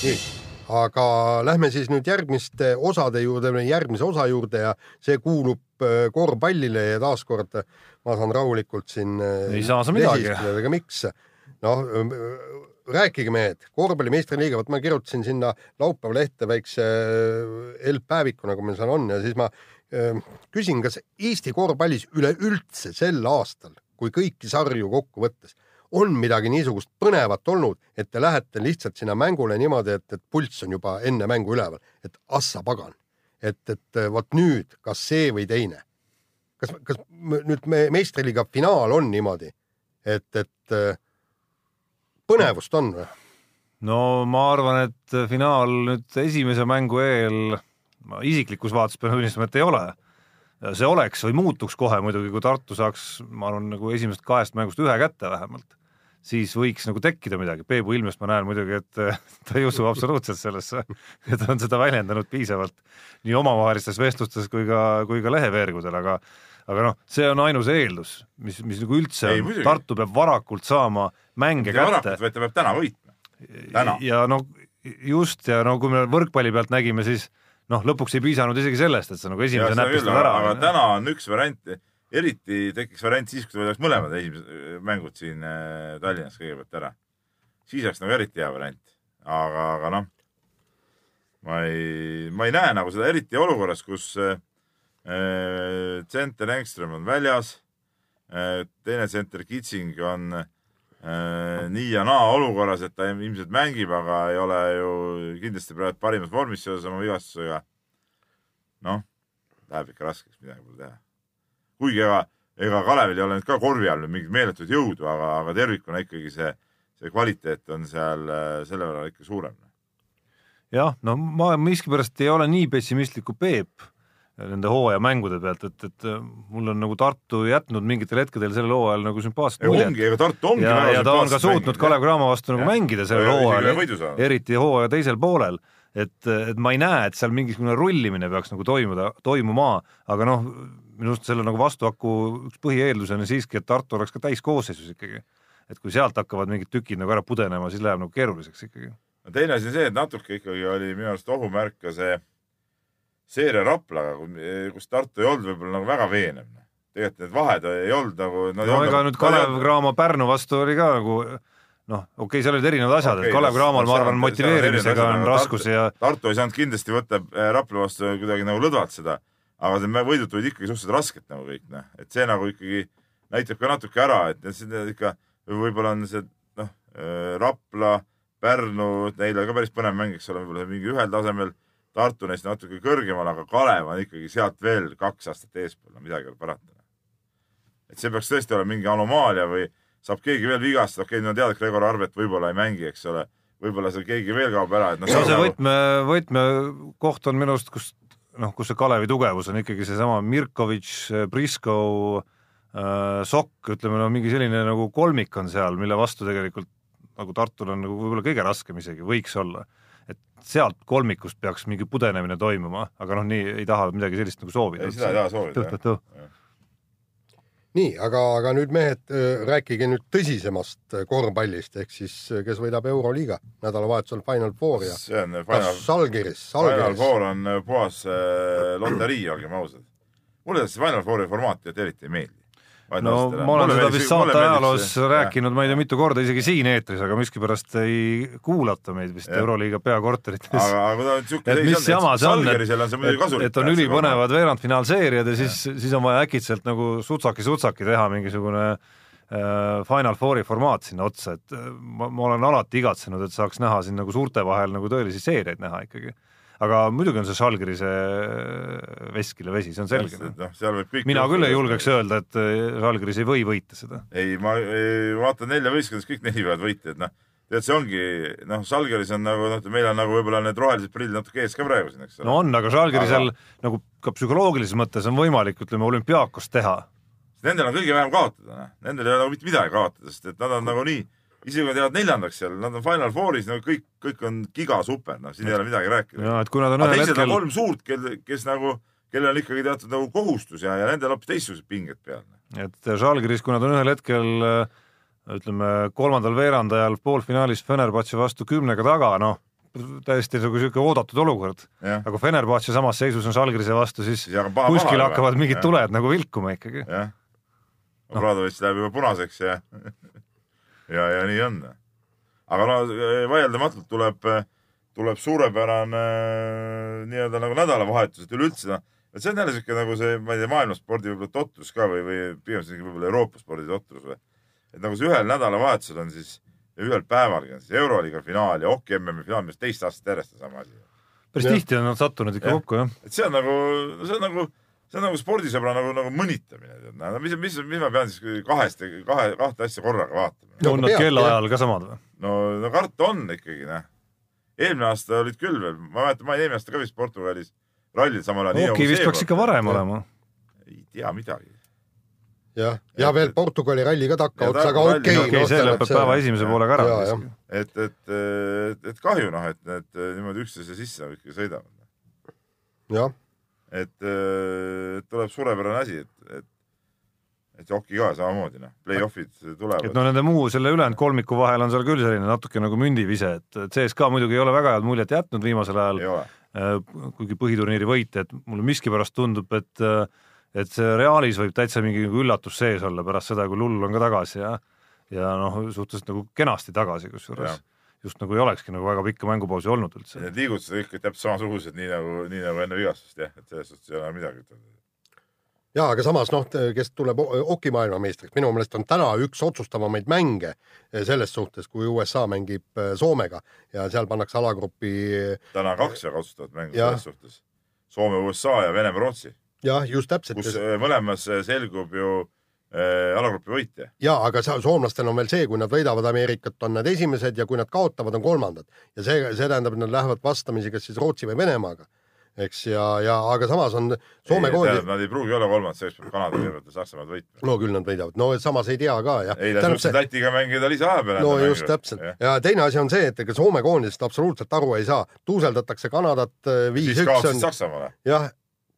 nii, aga lähme siis nüüd järgmiste osade juurde, järgmise osa juurde ja see kuulub korvpallile ja taaskord ma saan rahulikult siin. Ei saa sa midagi. aga miks? noh, rääkige mehed, korvpalli meistriliiga, vot ma kirjutasin sinna laupäeva lehte väikse L-päeviku, nagu meil seal on ja siis ma öö, küsin, kas Eesti korvpallis üleüldse sel aastal, kui kõiki sarju kokku võttes, on midagi niisugust põnevat olnud, et te lähete lihtsalt sinna mängule niimoodi, et, et pulss on juba enne mängu üleval, et assa pagan, et, et vot nüüd, kas see või teine. kas, kas nüüd me meistriliiga finaal on niimoodi, et, et äh, põnevust on või? no ma arvan, et finaal nüüd esimese mängu eel, ma isiklikus vaates pean tunnistama, et ei ole. see oleks või muutuks kohe muidugi, kui Tartu saaks, ma arvan, nagu esimesest kahest mängust ühe kätte vähemalt, siis võiks nagu tekkida midagi. Peebu ilmest ma näen muidugi, et ta ei usu absoluutselt sellesse ja ta on seda väljendanud piisavalt nii omavahelistes vestlustes kui ka, kui ka leheveergudel, aga aga noh, see on ainus eeldus, mis, mis nagu üldse Ei, on Tartu peab varakult saama mänge ja kätte ta peab täna võitma. ja no just ja no kui me võrkpalli pealt nägime, siis noh, lõpuks ei piisanud isegi sellest, et sa nagu esimese näpistad aga ära. täna on üks variant, eriti tekiks variant siis, kui võidaks mõlemad esimesed mängud siin äh, Tallinnas kõigepealt ära. siis oleks nagu eriti hea variant, aga, aga noh, ma ei, ma ei näe nagu seda eriti olukorras, kus äh, äh, tsenter Engström on väljas äh,, teine tsenter Kitsing on äh, nii ja naa olukorras, et ta ilmselt mängib, aga ei ole ju kindlasti praegu parimas vormis seoses oma vigastusega. noh, läheb ikka raskeks, midagi pole teha. Kuigi ega, ega Kalevil ei ole nüüd ka korvi all mingit meeletut jõudu, aga, aga tervikuna ikkagi see, see kvaliteet on seal äh, selle võrra ikka suurem. jah, no ma miskipärast ei ole nii pessimistlik kui Peep nende hooajamängude pealt, et, et äh, mul on nagu Tartu jätnud mingitel hetkedel sellel hooajal nagu sümpaatset muljet ongi, ega Tartu ongi ja, väga ja ta on ka suutnud Kalev Cramo vastu nagu Jah. mängida sellel Ja hooajal eriti hooaja teisel poolel, et, et ma ei näe, et seal mingisugune rullimine peaks nagu toimuda, toimuma, aga noh, minu arust selle nagu vastuhaku üks põhieeldus on siiski, et Tartu oleks ka täiskoosseisus ikkagi. et kui sealt hakkavad mingid tükid nagu ära pudenema, siis läheb nagu keeruliseks ikkagi. no teine asi on see, et natuke ikkagi oli minu arust ohumärk ka see seeria Raplaga, kus Tartu ei olnud võib-olla nagu väga veenev. tegelikult need vahed ei olnud nagu. no ega nüüd Kalev Cramo Pärnu vastu oli ka nagu noh, okei okay,, seal olid erinevad asjad okay,, et Kalev Cramol ma arvan, motiveerimisega on raskusi ja Tartu ei saanud kindlasti võtta äh, Rapla vastu kuidagi nagu lõdvalt seda, aga need võidud tulid ikkagi suhteliselt raskelt nagu kõik noh, et see nagu ikkagi näitab ka natuke ära, et need- ikka võib-olla on see noh, Rapla, Pärnu, neil oli ka päris põnev mäng, eks ole, võib-olla mingi ühel tasemel, Tartu neist natuke kõrgemal, aga Kalev on ikkagi sealt veel kaks aastat eespool, no midagi ei ole parata. et see peaks tõesti olema mingi anomaalia või saab keegi veel vigastada, okei okay,, no tead, et Gregor Arvet võib-olla ei mängi, eks ole, võib-olla seal keegi veel kaob ära, et noh, no see võtme, võtmekoht on minu arust, kus noh, kus see Kalevi tugevus on ikkagi seesama Mirkovitš, Prisko äh,, Sokk, ütleme no mingi selline nagu kolmik on seal, mille vastu tegelikult nagu Tartul on nagu võib-olla kõige raskem isegi, võiks olla. et sealt kolmikust peaks mingi pudenemine toimuma, aga noh, nii ei taha midagi sellist nagu soovida. ei, seda ei taha soovida jah. nii, aga, aga nüüd mehed, rääkige nüüd tõsisemast äh, korvpallist ehk siis äh, kes võidab Euroliiga nädalavahetusel Final Four ja see on Final, Žalgiris, Final Žalgiris, Four on äh, puhas äh, loterii, olgem ausad. mulle see Final Fouri formaat eriti ei meeldi. No ma olen seda vist saate ajaloos rääkinud, ma ei tea, mitu korda isegi siin eetris, aga miskipärast ei kuulata meid vist Jah. Euroliiga peakorterites. aga, aga ta nüüd siuke et mis jama see on, Žalgirisel on see muidugi et, kasulik. et on ülipõnevad veerandfinaalseeriad ja siis, siis on vaja äkitselt nagu sutsaki-sutsaki teha mingisugune äh, Final Fouri formaat sinna otsa, et äh, ma, ma olen alati igatsenud, et saaks näha siin nagu suurte vahel nagu tõelisi seeriaid näha ikkagi. Aga muidugi on see Žalgirise veskile vesi, see on selge. noh, seal võib kõik mina küll ei julgeks öelda, et äh, Žalgiris ei või võita seda. ei, ma ei, vaatan nelja võistkondades kõik neli võivad võita, et noh, tead, see ongi, noh, Žalgiris on nagu noh, meil on nagu võib-olla need rohelised prillid natuke ees ka praegu siin, eks ole no on, aga Žalgirisel nagu ka psühholoogilises mõttes on võimalik, ütleme, olümpiaakost teha. Nendel on kõige vähem kaotada, noh, nendel ei ole nagu mitte midagi kaotada, sest et nad on nagunii, isegi kui nad jäävad neljandaks seal, nad on Final Fouris, no kõik, kõik on gigasuper, noh, siin ei ole midagi rääkida. ja et kui nad on ühel hetkel kolm suurt, kel, kes nagu, kellel on ikkagi teatud nagu kohustus ja, ja nendel hoopis teistsugused pinged peal. et Žalgiris, kui nad on ühel hetkel äh, ütleme, kolmandal veerandajal poolfinaalis Fenerbahce vastu kümnega taga, noh, täiesti nagu niisugune oodatud olukord. aga Fenerbahce samas seisus on Žalgirise vastu, siis jagab paha kuskil paha hakkavad mingid tuled nagu vilkuma ikkagi. jah. Obradovitš läheb juba punaseks ja, ja, ja nii on. aga no vaieldamatult tuleb, tuleb suurepärane äh, nii-öelda nagu nädalavahetus, et üleüldse noh, et see on jälle siuke nagu see, ma ei tea, maailmaspordi võib-olla totrus ka või, või pigem isegi võib-olla Euroopa spordi totrus või. et nagu see ühel nädalavahetusel on siis ja ühel päevalgi on siis Euroliiga finaal ja Hoki MM-i finaal, mis teist aastat järjest on sama asi. päris Jah. tihti on nad sattunud ikka Jah. kokku, jah. et see on nagu, see on nagu, see on nagu spordisõbra nagu, nagu mõnitamine, tead, no mis, mis, mis ma pean siis kahest, kahe, kahte asja korraga vaatama. No on nad peabki, kellaajal ka samad või? no, no karta on ikkagi, noh. eelmine aasta olid küll veel, ma mäletan, ma olin eelmine aasta ka vist Portugalis rallil samal ajal. Hoki vist peaks ikka varem olema. ei tea midagi. jah, ja veel Portugali ralli ka takkaotsa, aga okei okei, see lõpeb päeva esimese poolega ära et, et, et, kahju noh, et need niimoodi üksteise sisse nagu ikkagi sõidavad. jah, et, et tuleb suurepärane asi, et, et, et hoki ka samamoodi noh, play-off'id tulevad et. no nende muu selle ülejäänud kolmiku vahel on seal küll selline natuke nagu mündivise, et CSKA muidugi ei ole väga head muljet jätnud viimasel ajal ole, kuigi põhiturniiri võite, et mulle miskipärast tundub, et et see Realis võib täitsa mingi nagu üllatus sees olla pärast seda, kui Lull on ka tagasi ja ja noh, suhteliselt nagu kenasti tagasi, kusjuures. Just nagu ei olekski nagu väga pikka mängupausi olnud üldse. need liigutused kõik täpselt samasugused, nii nagu, nii nagu enne vigastust jah, et selles suhtes ei ole midagi ütelda. ja aga samas noh, kes tuleb o- hoki maailmameistriks, minu meelest on täna üks otsustavamaid mänge selles suhtes, kui USA mängib äh, Soomega ja seal pannakse alagrupi täna kaks väga otsustavat mängu Jah. selles suhtes. Soome, USA ja Venemaa, Rootsi, jah, just täpselt kus mõlemas selgub ju alagrupi võitja. ja aga soomlastel on veel see, kui nad võidavad Ameerikat, on nad esimesed ja kui nad kaotavad, on kolmandad ja see, see tähendab, et nad lähevad vastamisi kas siis Rootsi või Venemaaga, eks ja, ja aga samas on Soome koondis, Nad ei pruugi olla kolmandad, selleks peab Kanada kõigepealt ja Saksamaad võitma. no küll nad võidavad, no samas ei tea ka jah. eile suutsid Lätiga mängida lisaaja peale. no just täpselt ja teine asi on see, et ega Soome koondist absoluutselt aru ei saa, tuuseldatakse Kanadat äh, siis viis-üks kaotasid on Saksamaale. jah,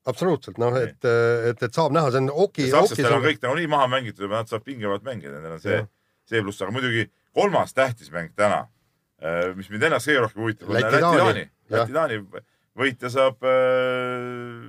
absoluutselt noh, et, et, et saab näha, see on oki, sakslastel on kõik nagunii maha mängitud juba, nad saavad pingevalt mängida, nendel on see see pluss, aga muidugi kolmas tähtis mäng täna, mis mind ennast kõige rohkem huvitab, on Läti-Taani. Läti-Taani. Võitja saab äh,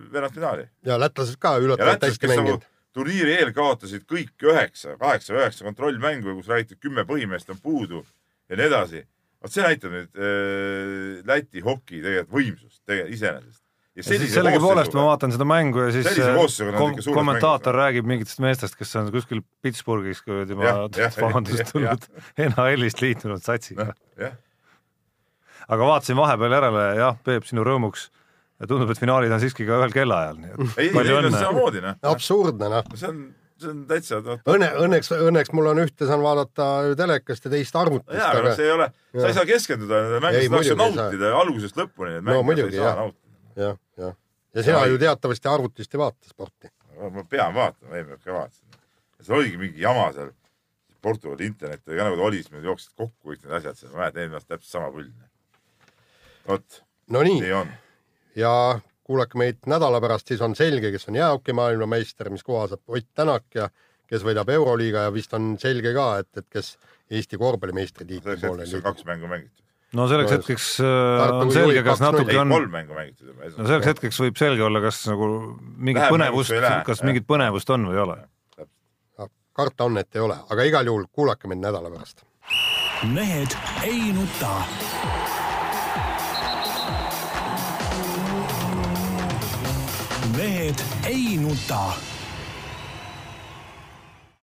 veerandfinaali. ja lätlased ka üllatavalt hästi kes nagu mänginud. turniiri eel kaotasid kõik üheksa, kaheksa või üheksa kontrollmängu, kus räägiti, kümme põhimeest on puudu ja nii edasi. vot see näitab nüüd äh, Läti hoki tegelikult võimsust tegelikult iseenesest. Sellegipoolest ma vaatan seda mängu ja siis äh, kom kommentaator mängus. räägib mingitest meestest, kes on kuskil Pittsburghis oma jah, vabandust tulnud NHL-ist liitunud satsiga. jah, aga vaatasin vahepeal järele, jah, Peep, sinu rõõmuks tundub, et finaalid on siiski ka ühel kellaajal, nii et ei, palju ei, õnne. samamoodi noh, absurdne noh. see on, see on täitsa noh, Õnne, õnneks, õnneks mul on ühte saan vaadata telekast ja teist arvutist, jaa, aga see ei ole, sa Jah. ei saa keskenduda nendele mängudele, Ei, sa saa. nautida algusest lõpuni neid No mänge, sa muidugi, ei saa nautida. jah, jah. Ja sina Ai. ju teatavasti arvutist ei vaata sporti. ma pean vaatama, eelmine kord ka vaatasin. seal oligi mingi jama seal, Portugali internet oli ka nagu ta oli, siis meil jooksid kokku kõik need asjad seal, ma mäletan eelmine aasta täpselt sama pull. vot, no nii nii, on. ja kuulake meid nädala pärast, siis on selge, kes on jäähoki maailmameister, mis koha saab Ott Tänak ja kes võidab Euroliiga ja vist on selge ka, et, et kes Eesti korvpallimeistritiitli poole on kaks mängu mängitud. No selleks No, hetkeks äh, Tartu on selge, kas 2-0. natuke on, kolm mängu mängitud juba. no selleks hetkeks võib selge olla, kas nagu mingit Läheb põnevust kas mingit põnevust on või ei ole. karta on, et ei ole, aga igal juhul kuulake mind nädala pärast. mehed ei nuta. mehed ei nuta